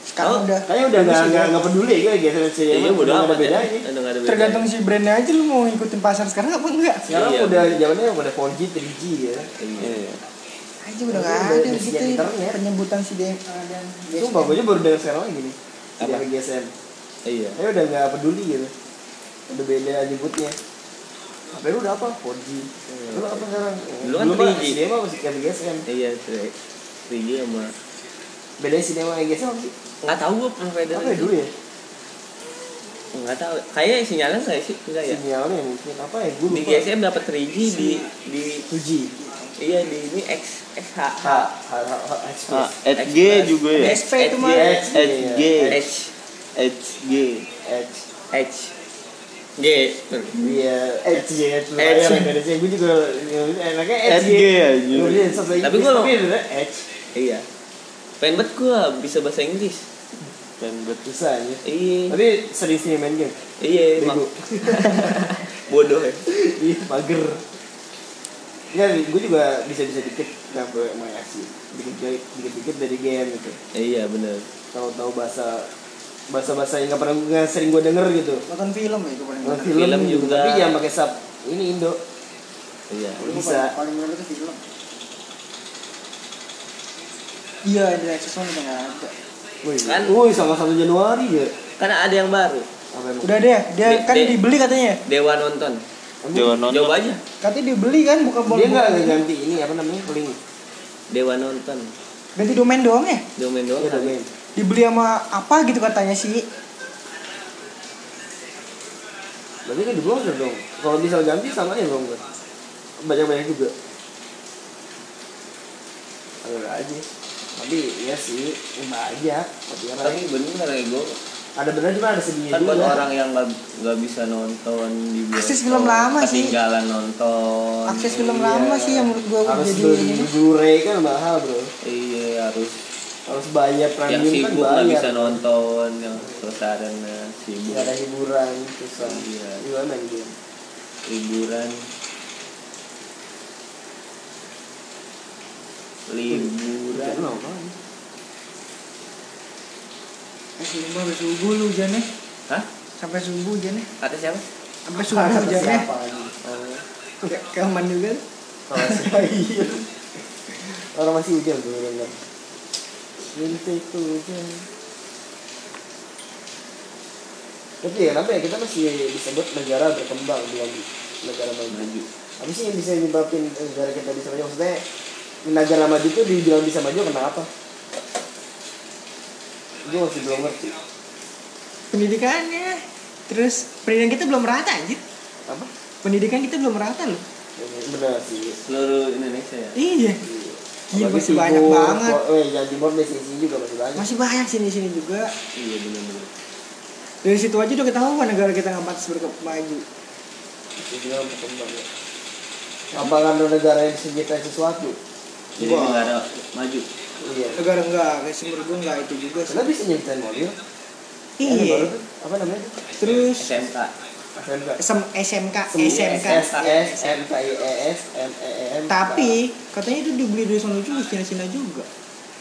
sekarang Oh, udah Kayaknya udah nggak nggak nggak peduli ya gitu CDMA Iya, udah nggak amat ada ya. bedanya ada bedanya. tergantung si brandnya aja lu mau ngikutin pasar sekarang apa enggak Sekarang Iya. udah zamannya udah 4G, 3G ya Iya. Aja udah nggak Udah- ada gitu siap internet. penyebutan si DMA dan Sumpah gue aja baru dengar sekarang lagi nih Apa? CDMA GSM Iya. Kayaknya udah nggak peduli gitu Udah beda nyebutnya HP lu udah apa? 4G Lu apa sekarang? Dulu kan mah 3G. CDMA masih kayak GSM Iya, 3G sama Bedanya CDMA sama GSM apa sih? nggak tahu gue provider Apa ya dulu ya? nggak tahu kayak sinyalnya nggak sih enggak ya Sinyalnya mungkin apa ya? Gue di GSM dapat 3G di di 2G iya di ini X XH H H H H ah, Express HG juga ya SP itu mah H HG H HG H H G Iya, H G H H. H gue juga enaknya H aja. Tapi gue H iya pengen banget gue bisa bahasa Inggris pengen bet bisa aja. iya Tapi sering sering main game. iya bodoh ya Iya, mager. Ya, gue juga bisa-bisa dikit nggak boleh emang asli. Dikit dikit dari game gitu. iya bener Tahu-tahu bahasa bahasa bahasa yang nggak pernah nggak sering gue denger gitu. nonton film ya itu paling Nonton film, Film juga. juga. Tapi jangan pakai sub ini Indo. iya Bisa. paling- paling bener itu film iya di Nexus One udah nggak ada Wih, Kan- wih sama satu Januari ya. karena ada yang baru Apa udah deh dia Di- kan di- dibeli katanya Dewa nonton Dewa nonton coba aja katanya dibeli kan bukan Dia bukan- nggak bukan- ganti ini apa namanya link. Dewa nonton ganti domain doang ya domain doang kali. domain. dibeli sama apa gitu katanya sih Berarti kan diblokir dong. Kalau bisa ganti sama aja dong. Banyak-banyak juga. Ada aja. Tapi iya sih, ya banyak. Tapi orang tapi bener ya gue ada benar cuma ada sedihnya kan juga. buat orang yang nggak nggak bisa nonton di bioskop, Akses film lama sih. ketinggalan nonton akses film Iya. lama sih yang menurut gua harus jadi beli Blu-ray kan mahal bro. iya harus Harus bayar yang premium kan sibuk nggak bayar. bisa nonton yang suasananya sibuk Nggak ada hiburan susah. Iya. Gimana gitu? liburan liburan apa? Eh sumpah sampai subuh lu hujannya hah sampai subuh hujannya kata siapa sampai subuh hujannya Siapa lagi? oh Kayak keaman juga Kalau masih iya. Orang masih hujan tuh dengar. Rintik tuh hujan. Tapi ya kenapa ya kita masih disebut negara berkembang belum negara maju. Apa sih yang bisa nyebabin negara kita bisa maju? Maksudnya negara maju itu dibilang bisa maju kenapa? Gue masih belum ngerti. pendidikannya terus pendidikan kita belum rata anjir Apa? pendidikan kita belum rata loh Benar sih. seluruh Indonesia ya iya Iya Apalagi masih banyak timur, banget Eh, Jawa Timur di sini juga masih banyak. masih banyak sini sini juga iya benar-benar dari situ aja udah ketahuan negara kita nggak pantas berkembang maju Masih juga berkembang ya. Apa karena negara yang nyiptain sesuatu? jadi Wah. negara maju Iya. negara enggak kayak sumber gue enggak itu juga sih Karena bisa nyiptain mobil. Iya baru Apa namanya? terus SMK SMK. SM- SMK SMK S S M K I E S M E E M. tapi katanya itu dibeli dari sana juga Cina Cina juga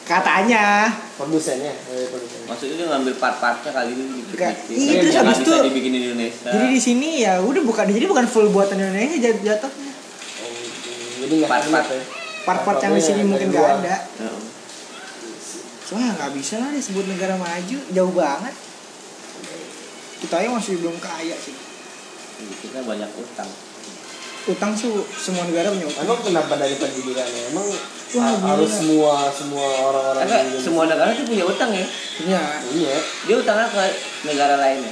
katanya produsennya, eh, produsennya. maksudnya dia ngambil part-partnya kali ini Enggak. dibikin. Iya, terus habis itu- dibikin di Indonesia jadi di sini ya udah bukan jadi bukan full buatan Indonesia jat- jatuhnya Oh, Jadi nggak Part-part. part-part yang di sini Part-partnya mungkin nggak ada Heeh. soalnya nggak bisa lah disebut negara maju jauh banget kita aja masih belum kaya sih kita banyak utang utang tuh semua negara punya utang Emang kenapa dari pendidikannya? Emang Wah, gila. harus semua semua orang-orang Enggak, di Indonesia- semua negara tuh punya utang ya punya Iya. dia utangnya ke negara lainnya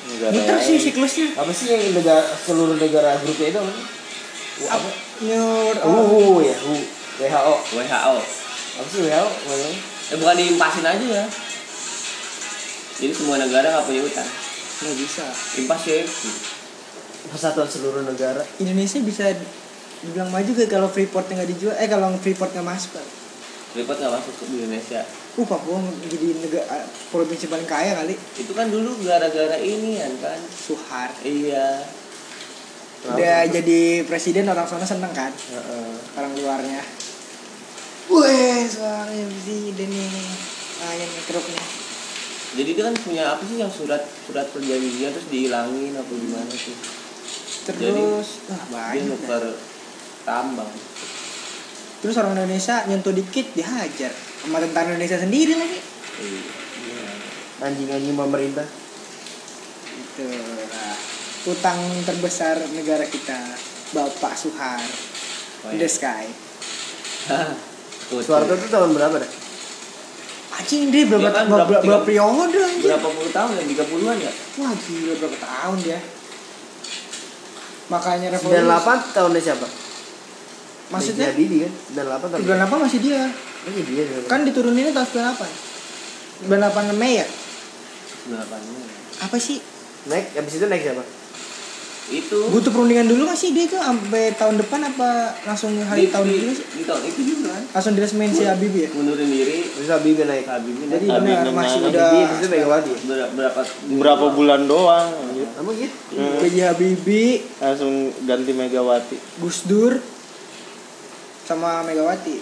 Negara lain. sih siklusnya Apa sih yang negara seluruh negara grupnya itu? apa? New Uh, ya, uh, WHO. WHO Apa sih WHO? Eh bukan diimpasin aja ya. Jadi semua negara nggak punya utang. Nggak bisa. Impas ya Persatuan seluruh negara. Indonesia bisa dibilang maju gak kalau Freeport nggak dijual? Eh kalau Freeport nggak masuk kan Freeport nggak masuk ke Indonesia. Uh Papua jadi negara provinsi paling kaya kali. Itu kan dulu gara-gara ini kan? Suhar. Iya. Udah jadi presiden orang sana seneng kan? Heeh. orang luarnya Wih, suaranya nih. Jadi dia kan punya apa sih yang surat surat perjanjian terus dihilangin apa gimana sih? Terus wah dia banyak dah. nuker tambang. Terus orang Indonesia nyentuh dikit dihajar. Sama tentara Indonesia sendiri lagi. Iya. Anjing-anjing pemerintah. itu nah, utang terbesar negara kita Bapak Suhar. Oh, in iya. the sky Soeharto itu tahun berapa dah? anjing deh berapa Dia kan berapa, berapa- berapa, periode anjing berapa puluh tahun ya tiga puluhan ya wah gila berapa tahun dia makanya revolusi 98 tahunnya siapa? maksudnya. Habibie kan? 98 tahun. 98 masih dia Masih dia. dia. kan dituruninnya tahun 98 98 Mei ya delapannya apa sih naik habis itu naik siapa? Itu butuh perundingan dulu nggak sih dia itu sampai tahun depan apa langsung hari di, tahun di, ini sih di tahun itu juga langsung diresmiin si Habibie ya mundurin diri Terus Habibie naik. Habibie jadi. Habibie benar masih naik. udah Habibie itu Megawati. berapa Berapa bulan doang. Apa gitu? B.J. Habibie Langsung ganti Megawati. Gus Dur sama Megawati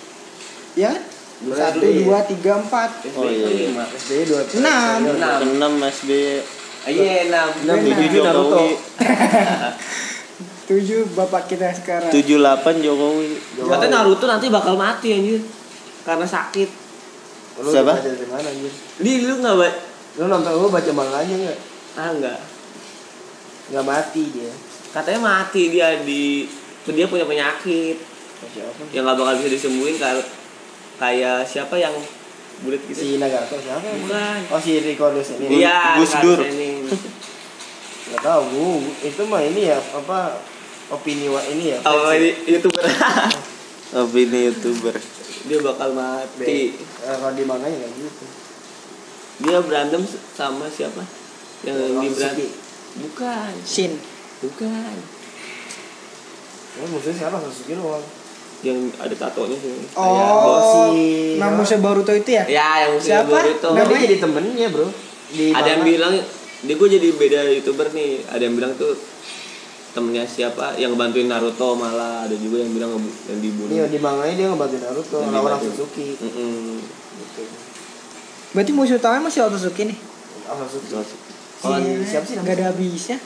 ya satu dua tiga empat SBY Oh, iya. lima SBY dua Enam. Enam. Enam SBY. Iya enam Enam. Tujuh Naruto. Jokowi. tujuh bapak kita sekarang Tujuh delapan Jokowi. katanya Naruto nanti bakal mati anjir karena sakit Lu Siapa? baca dari mana anjir? di lu nggak baca Lu nonton lu baca manganya enggak? ah enggak Enggak mati dia. katanya mati dia di tuh dia punya penyakit Siapa? yang nggak bakal bisa disembuhin kayak kayak siapa yang bulat gitu Si Nagato siapa? bukan Oh si Rico Lus ini. iya Gus Gus Dur. ini Enggak tahu, Bu. Itu mah ini ya apa opini wa ini ya. oh ini youtuber Opini youtuber. dia bakal mati Eh, kalau di manganya enggak gitu. dia berantem sama siapa yang Oh, di Suzuki. berantem bukan Shin bukan Ya musuhnya siapa? Sasuke doang. yang ada tatonya sih oh si- Namusnya Boruto itu ya ya yang baru itu Nah, dia jadi temennya, Bro. Di ada yang manga. bilang dia gue jadi beda youtuber nih ada yang bilang tuh temennya siapa yang bantuin Naruto malah ada juga yang bilang yang dibunuh Iya, di manganya dia ngebantuin Naruto Yang lawan. Sasuke. Mm-mm. Gitu. berarti musuh utamanya masih Otosuke nih Ah, Sasuke. Kalau Iya, siapa sih nggak ada habisnya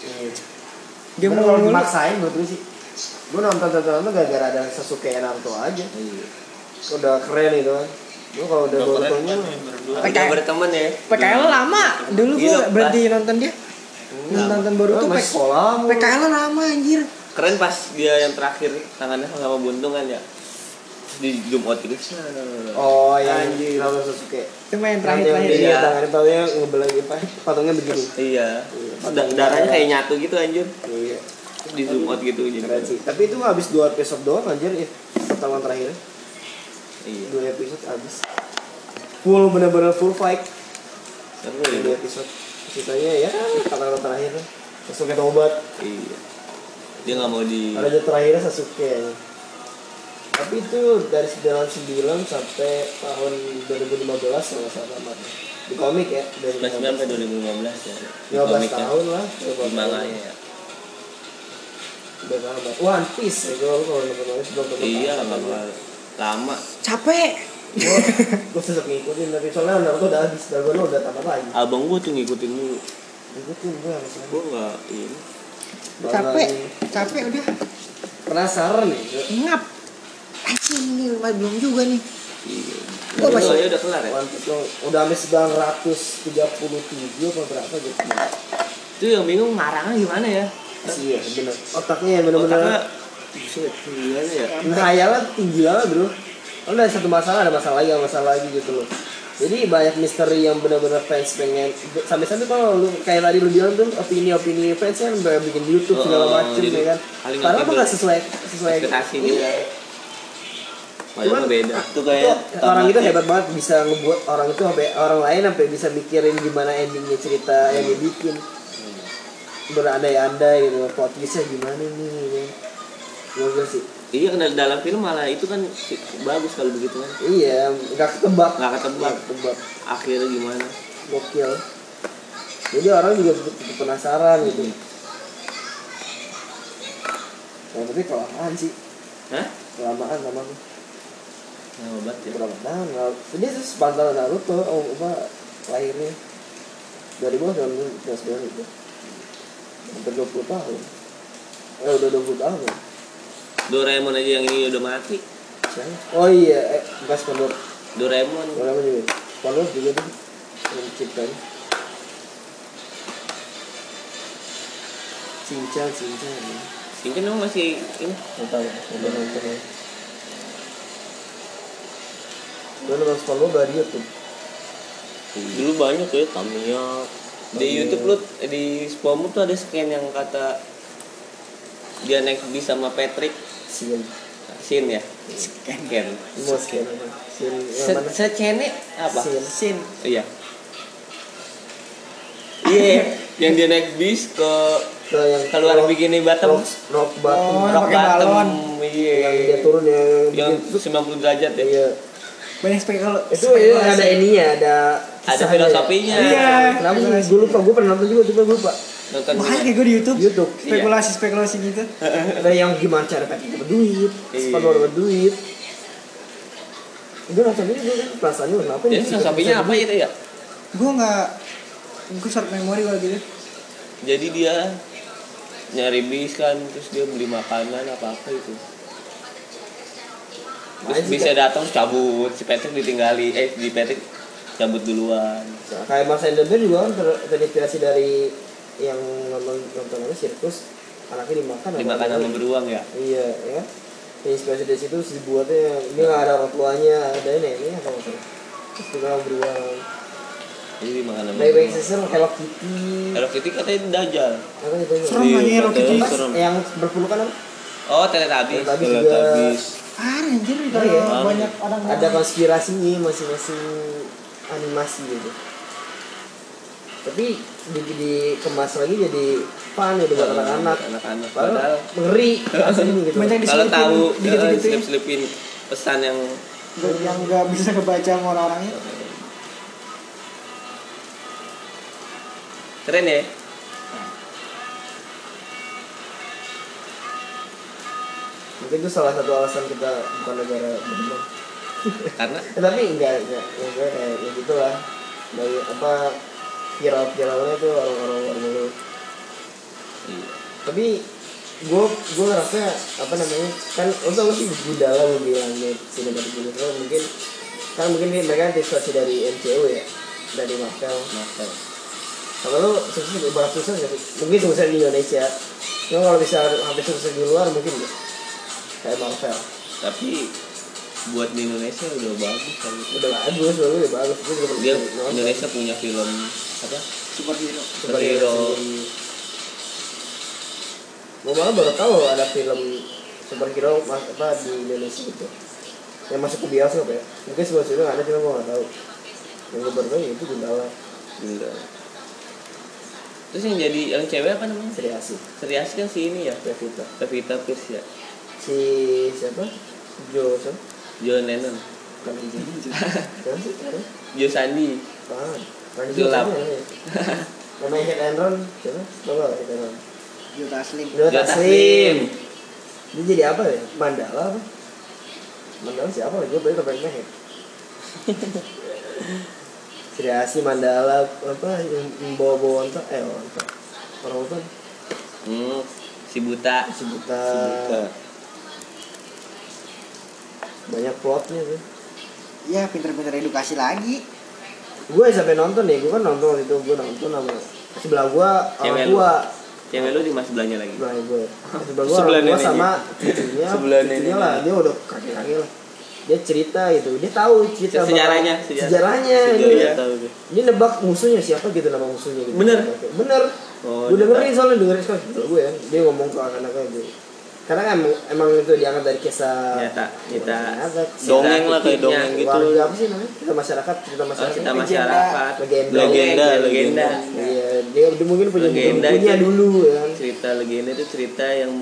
Iya. dia mau mulu. dimaksain menurut gue sih. Gue nonton tontonan tuh gara-gara ada Sasuke dan Naruto aja. Iya. Udah keren itu kan. Gue kalau udah Borutonya Dia berteman ya PKL lama dulu gua berhenti nonton dia nonton baru tuh masih sekolah. PKL lama anjir keren pas dia yang terakhir tangannya sama buntung kan ya di zoom out gitu Oh yang Naruto Sasuke. itu main Yang terakhir yang terakhir dia Iya. tangannya patungnya ngebelai apa? Patungnya begini. iya Da- darahnya kayak nyatu gitu anjir Iya. Di zoom out gitu jadi Keren sih. Tapi itu habis dua episode doang anjir ya. Pertemuan terakhir. Iya Dua episode habis. Full bener-bener full fight. seru Dua ya episode. Sisanya ya kata-kata terakhir. Sasuke tobat. iya dia nggak mau di Raja terakhirnya Sasuke. ya. Tapi itu dari 99 sampai tahun 2015 kalau nggak salah tamatnya. Di komik ya. Dari 19 sampai 2015 ya di 15 komiknya tahun lah. di manganya ya Udah tamat. One Piece ya kalau kalau nonton One Piece belum iya tamat. lama lama capek. Gua gua tetap ngikutin tapi soalnya Naruto udah habis, Dragon udah tamat lagi. abang gua tuh ngikutin dulu Ngikutin gua harusnya. gua nggak ini. Capek capek udah. Penasaran nih. ngap. Anjing ini belum juga nih. Iya. Gua oh, masih- ya udah kelar ya? Udah sampai 937 apa berapa gitu. itu yang bingung marahnya gimana ya? Iya, bener. Otaknya yang bener-bener otaknya gimana ya? Khayalnya tinggi banget bro kalau ada satu masalah ada masalah lagi ada masalah lagi gitu loh. Jadi banyak misteri yang benar-benar fans pengen sampai-sampai kalau lu kayak tadi lu bilang tuh opini-opini fans kan udah bikin YouTube segala Oh, macem ya kan? ngerti mah nggak sesuai sesuai ekspektasi Iya. juga Padahal Cuman, beda. Itu Itu kayak orang itu hebat banget bisa ngebuat orang itu sampai orang lain sampai bisa mikirin gimana endingnya cerita yang dia bikin. Berandai-andai gitu plot twistnya gimana nih ya. Gua sih iya kan dalam film malah itu kan bagus kalau begitu kan. Iya nggak ketebak. Nggak ketebak. Nggak ketebak. Akhirnya gimana? Gokil. Jadi orang juga tetap penasaran gitu. Yang penting kelamaan sih. Hah? Kelamaan sama nah, obat ya? Berapa tahun jadi itu sepantaran Naruto oh apa lahirnya? dari bawah tahun belas bulan itu hampir 20 tahun. Eh udah 20 tahun ya Doraemon aja yang ini udah mati. Oh iya eh bukan Spongebob Doraemon. Orang juga. Spongebob juga tuh yang ciptain Cincang, cincang. Ini kan emang masih ini. Nggak tahu, udah nonton ya. Gue nonton SpongeBob dari YouTube. dulu banyak ya Tamiya. Di Tamiya. YouTube lu di SpongeBob tuh ada scan yang kata dia naik bis sama Patrick Sin, Sin ya Scan. Mau scan apa? Sin, yang secene apa Sin. sin iya iya yang dia naik bis ke Ke yang keluar rock- bikini bottom rock, rock bottom. Oh, rock bottom iya yang dia turun ya. yang bikin- 90 derajat ya Iya. banyak spekul Itu ya ada ininya, ada ada filosofinya Iya. Kenapa sih? Gue lupa, gue pernah nonton juga, cuma gue lupa. Nonton makanya gue di YouTube YouTube. spekulasi spekulasi gitu. Ada yang gimana cara Patrick dapat duit, Iya. SpongeBob dapat duit. Gue nonton ini gue kan perasaannya kenapa filosofinya bisa apa itu ya? Gue nggak gue short memori kalau gitu. Jadi dia nyari bis kan terus dia beli makanan apa apa itu. Terus bisa datang cabut. Si Patrick ditinggali eh di Patrick cabut duluan. Nah, kayak Mas Enderbear juga kan ter, terinspirasi dari yang nonton nonton apa sirkus anaknya dimakan dimakan sama beruang ya? Iya ya. Inspirasi dari situ terus dibuatnya ini nggak ada orang tuanya ada ini ini apa maksudnya? Terus juga beruang. Jadi dimakan sama baik baik beruang. season Hello Kitty. Hello Kitty katanya dajal apa itu Serem aja Hello Kitty. yang berpelukan apa? Oh Teletubbies Teletubbies ah anjir Oh, kalau iya. banyak orang ada konspirasinya masing-masing animasi gitu tapi di, dikemas lagi jadi fun ya buat anak-anak. anak-anak. Padahal ngeri gitu. Banyak kalau tahu dikit-dikit slip slipin pesan yang yang nggak bisa kebaca sama orang-orangnya keren ya? Mungkin itu salah satu alasan kita bukan negara berkembang. Karena? Eh, tapi enggak enggak ya, kayak ya gitu lah. Dari apa viral viralnya tuh orang-orang luar mulu iya. tapi gue gue ngerasa apa namanya kan lo tau gak sih Gundala lo bilangnya sinematik universe mungkin kan mungkin ini mereka terinspirasi dari MCU ya dari Marvel. Marvel. Kalau lu sukses ibarat sukses nggak sih? Mungkin sukses di Indonesia. Cuma kalau bisa hampir sukses di luar mungkin nggak? Kayak Marvel. Tapi buat di Indonesia udah bagus kali udah bagus lalu udah bagus. Dia. Indonesia punya film apa? Superhero. Superhero. Gue malah baru tahu ada film superhero mas apa di Indonesia gitu yang masuk ke bioskop ya. Mungkin sebuah film ada cuma gue nggak tahu. Yang gue baru tahu itu Gundala. Enggak. terus yang jadi yang cewek apa namanya? Sri Asih. Kan si ini ya? Pevita. Pevita Pierce ya? Si siapa? Jo siapa John Lennon. Bukan Jo siapa sih? Siapa? Jo Sandi Zulap. namanya Hit and Run siapa? Coba Hit and Run? Juta Slim Jo Jo Taslim. Taslim. Dia jadi apa ya? Mandala apa? Mandala siapa lagi gue baru pengen Hit Sri Asih Mandala apa yang yang bawa-bawa onta? Eh onta. Orang hutan hmm, si buta. Si buta. Buta. Banyak plotnya tuh ya pinter-pinter edukasi lagi. Gue sampai nonton nih gue kan nonton waktu itu gue nonton sama sebelah gue orang tua cewek lu di mas sebelahnya lagi. Sebelah gue sebelah gue Sebelah orang tua neneknya. sama cucunya Sebelah cucunya lah dia udah kakek kakek lah. Dia cerita gitu dia tahu cerita Sejarahnya, sejarah. sejarahnya Sejarah, gitu iya, tahu gue. dia nebak musuhnya siapa gitu nama musuhnya gitu. Bener? bener. Oh, gue dengerin soalnya dengerin sekali. Gitu gue ya dia ngomong ke anak-anaknya gitu karena kan emang, emang itu diangkat dari kisah Nyata, nyata. nyata, Dongeng lah, kayak dongeng gitu. warga apa sih namanya cerita masyarakat cerita Oh, masyarakat cerita masyarakat Legenda. legenda legenda Iya, dia, dia mungkin punya Legenda itu. dulu ya kan. cerita legenda itu cerita yang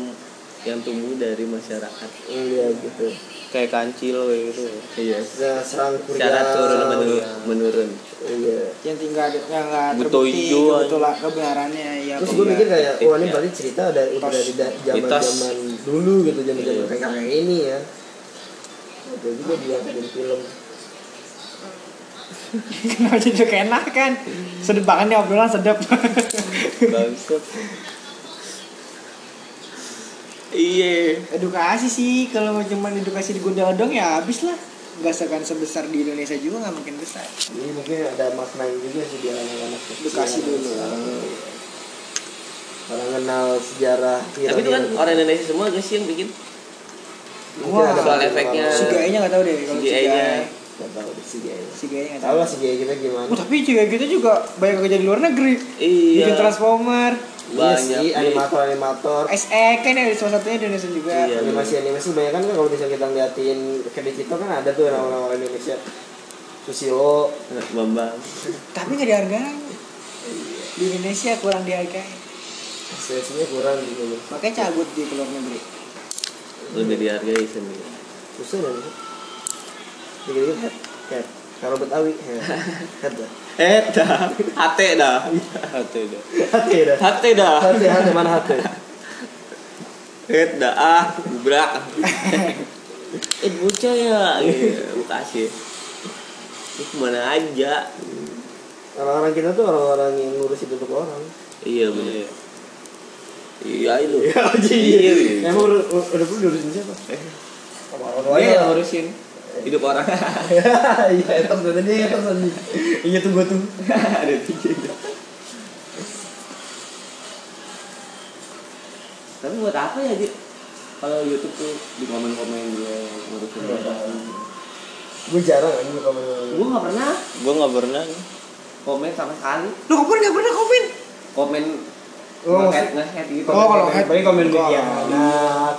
yang tumbuh dari masyarakat Iya gitu. kayak kancil kayak gitu iya Nah, serang kurian. secara turun menurun menurun Iya. yang tinggal yang nggak terbukti kebetulan kebenarannya ya Terus gue mikir kayak, wah ini Iya. berarti cerita udah udah dari da- zaman-zaman dulu gitu, zaman-zaman Iya. kayak kakek ini ya. Itu juga diangkat dari film. kenapa jadi kayak enak kan sedep banget nih obrolan sedep bangsat iya edukasi sih kalau cuma edukasi di Gundala dong ya habis lah nggak segan sebesar di Indonesia juga nggak mungkin besar Ini mungkin ada maknanya juga sih di anak-anak. Edukasi dulu. Orang kenal sejarah film tapi itu kan orang Indonesia semua guys sih yang bikin mungkin ada soal efeknya. si gayanya nggak tahu deh kalau si CGI-nya. gay Nggak tahu deh si gay. si gayanya nggak Tahu lah si gay kita gimana. Oh, tapi juga kita juga banyak kerja di luar negeri iya bikin transformer Iya banyak sih, nih. animator-animator. SE kan ada salah satunya di Indonesia juga Iya. animasi animasi banyak kan kalau misalnya kita ngeliatin kredit itu kan ada tuh orang-orang Indonesia Susilo Bambang tapi nggak dihargai di Indonesia kurang dihargai sesinya kurang gitu. Loh makanya cabut di luar negeri. Udah dihargai sendiri. Susah dan dikit dikit head head kalau betawi head head dah. Eh dah. Hati dah. Hati dah. Hati dah. Hati dah. Hati hati mana hati eh dah ah gubrak. Eh bocah ya. Iya makasih itu ke mana aja? Orang-orang kita tuh orang-orang yang ngurus hidup orang. Iya bener iya itu iya iya iya. emang udah udah perlu diurusin siapa? Orang dia yang ngurusin hidup orang. Iya etos tadi etos tadi iya tuh gua tuh ada tiga tapi buat apa ya Dik? kalau YouTube tuh di komen-komen dia ngurusin orang gue jarang aja gue komen. Gue nggak pernah. Gue nggak pernah. Nih. komen sama sekali. Lo kapan nggak pernah komen? Komen Oh, nge-head nge-head gitu. Oh, kalau head- paling komen media anak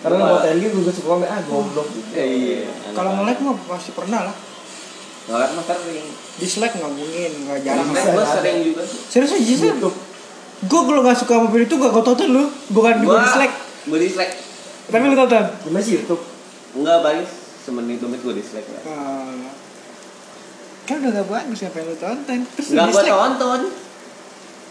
karena ngepotain gitu gue suka komen ah goblok. Gitu Eh, iya. Kalau nge-like mah pasti pernah lah. Mah sering. Dislike nggak mungkin nggak jarang. Bisa. gue sering juga serius aja sih gue kalau nggak suka video itu gak gue tonton lu. Bukan gue dislike. gue dislike. Tapi lu tonton? Gimana sih YouTube. Enggak paling semenit dua menit gue dislike lah. Eh, kan udah gak bagus apa yang lu tonton. Terus nggak gue dislike. tonton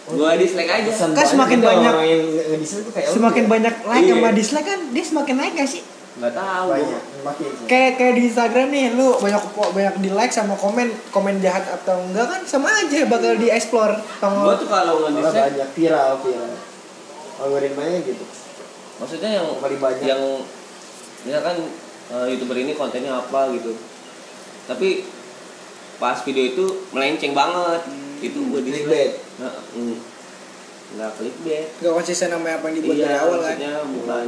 gue dislike aja. Pesan Kan semakin banyak- orang yang nge-dislike tuh kayak lu semakin ya. banyak like Iya. sama dislike kan dia semakin naik gak sih? Nggak tahu. Banyak makin kayak kayak di Instagram nih lu banyak banyak di like sama komen komen jahat atau enggak kan sama aja bakal di explore gue sama tuh kalau Malah dislike banyak viral viral. Algoritmanya gitu. Maksudnya yang Paling banyak. yang misalkan eh, youtuber ini kontennya apa gitu. Tapi pas video itu melenceng banget. Itu gue di Clickbait. Nggak clickbait. Gak konsisten sama apa yang dibuat iya dari awal kan? bukan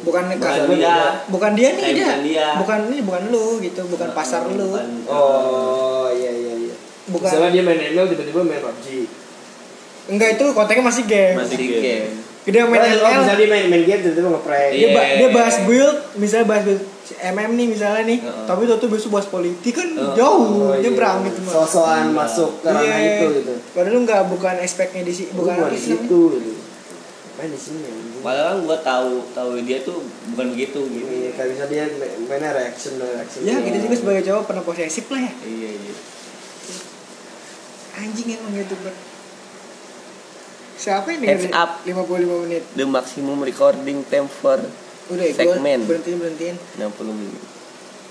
bukan bukan bukan, dia. bukan dia nih dia. bukan dia. bukan ini bukan lu gitu. Bukan pasar lu. Bukan- Oh iya iya iya. bukan. Misalnya dia main ML tiba-tiba main PUBG. enggak itu kontennya masih game. Masih game. dia main Oh, oh, ML misalnya dia main main game tiba-tiba ngeprank. dia, ba- Iya. dia bahas build misalnya bahas build MM nih misalnya nih Heeh. tapi tuh tuh besok bahas politik kan Heeh. jauh Oh, iya. nyebrang gitu mah Sosokan masuk ke ranah Iya. itu gitu. padahal lu nggak bukan expectnya di sini Bukan bukan di situ gitu. Main di sini. padahal kan gue tahu tahu dia tuh bukan begitu gitu Iya, kayak bisa dia main- mainnya reaction reaction. ya kita juga sebagai cowok pernah posesif lah ya iya iya anjing emang gitu bro siapa yang Heads up. 55 menit the maximum recording time for udah ya Segmen. berhentiin berhentiin 60 menit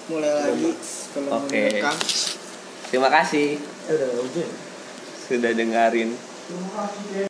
mulai lagi kalau mau Oke. rekam terima kasih Eh, udah udah. sudah dengerin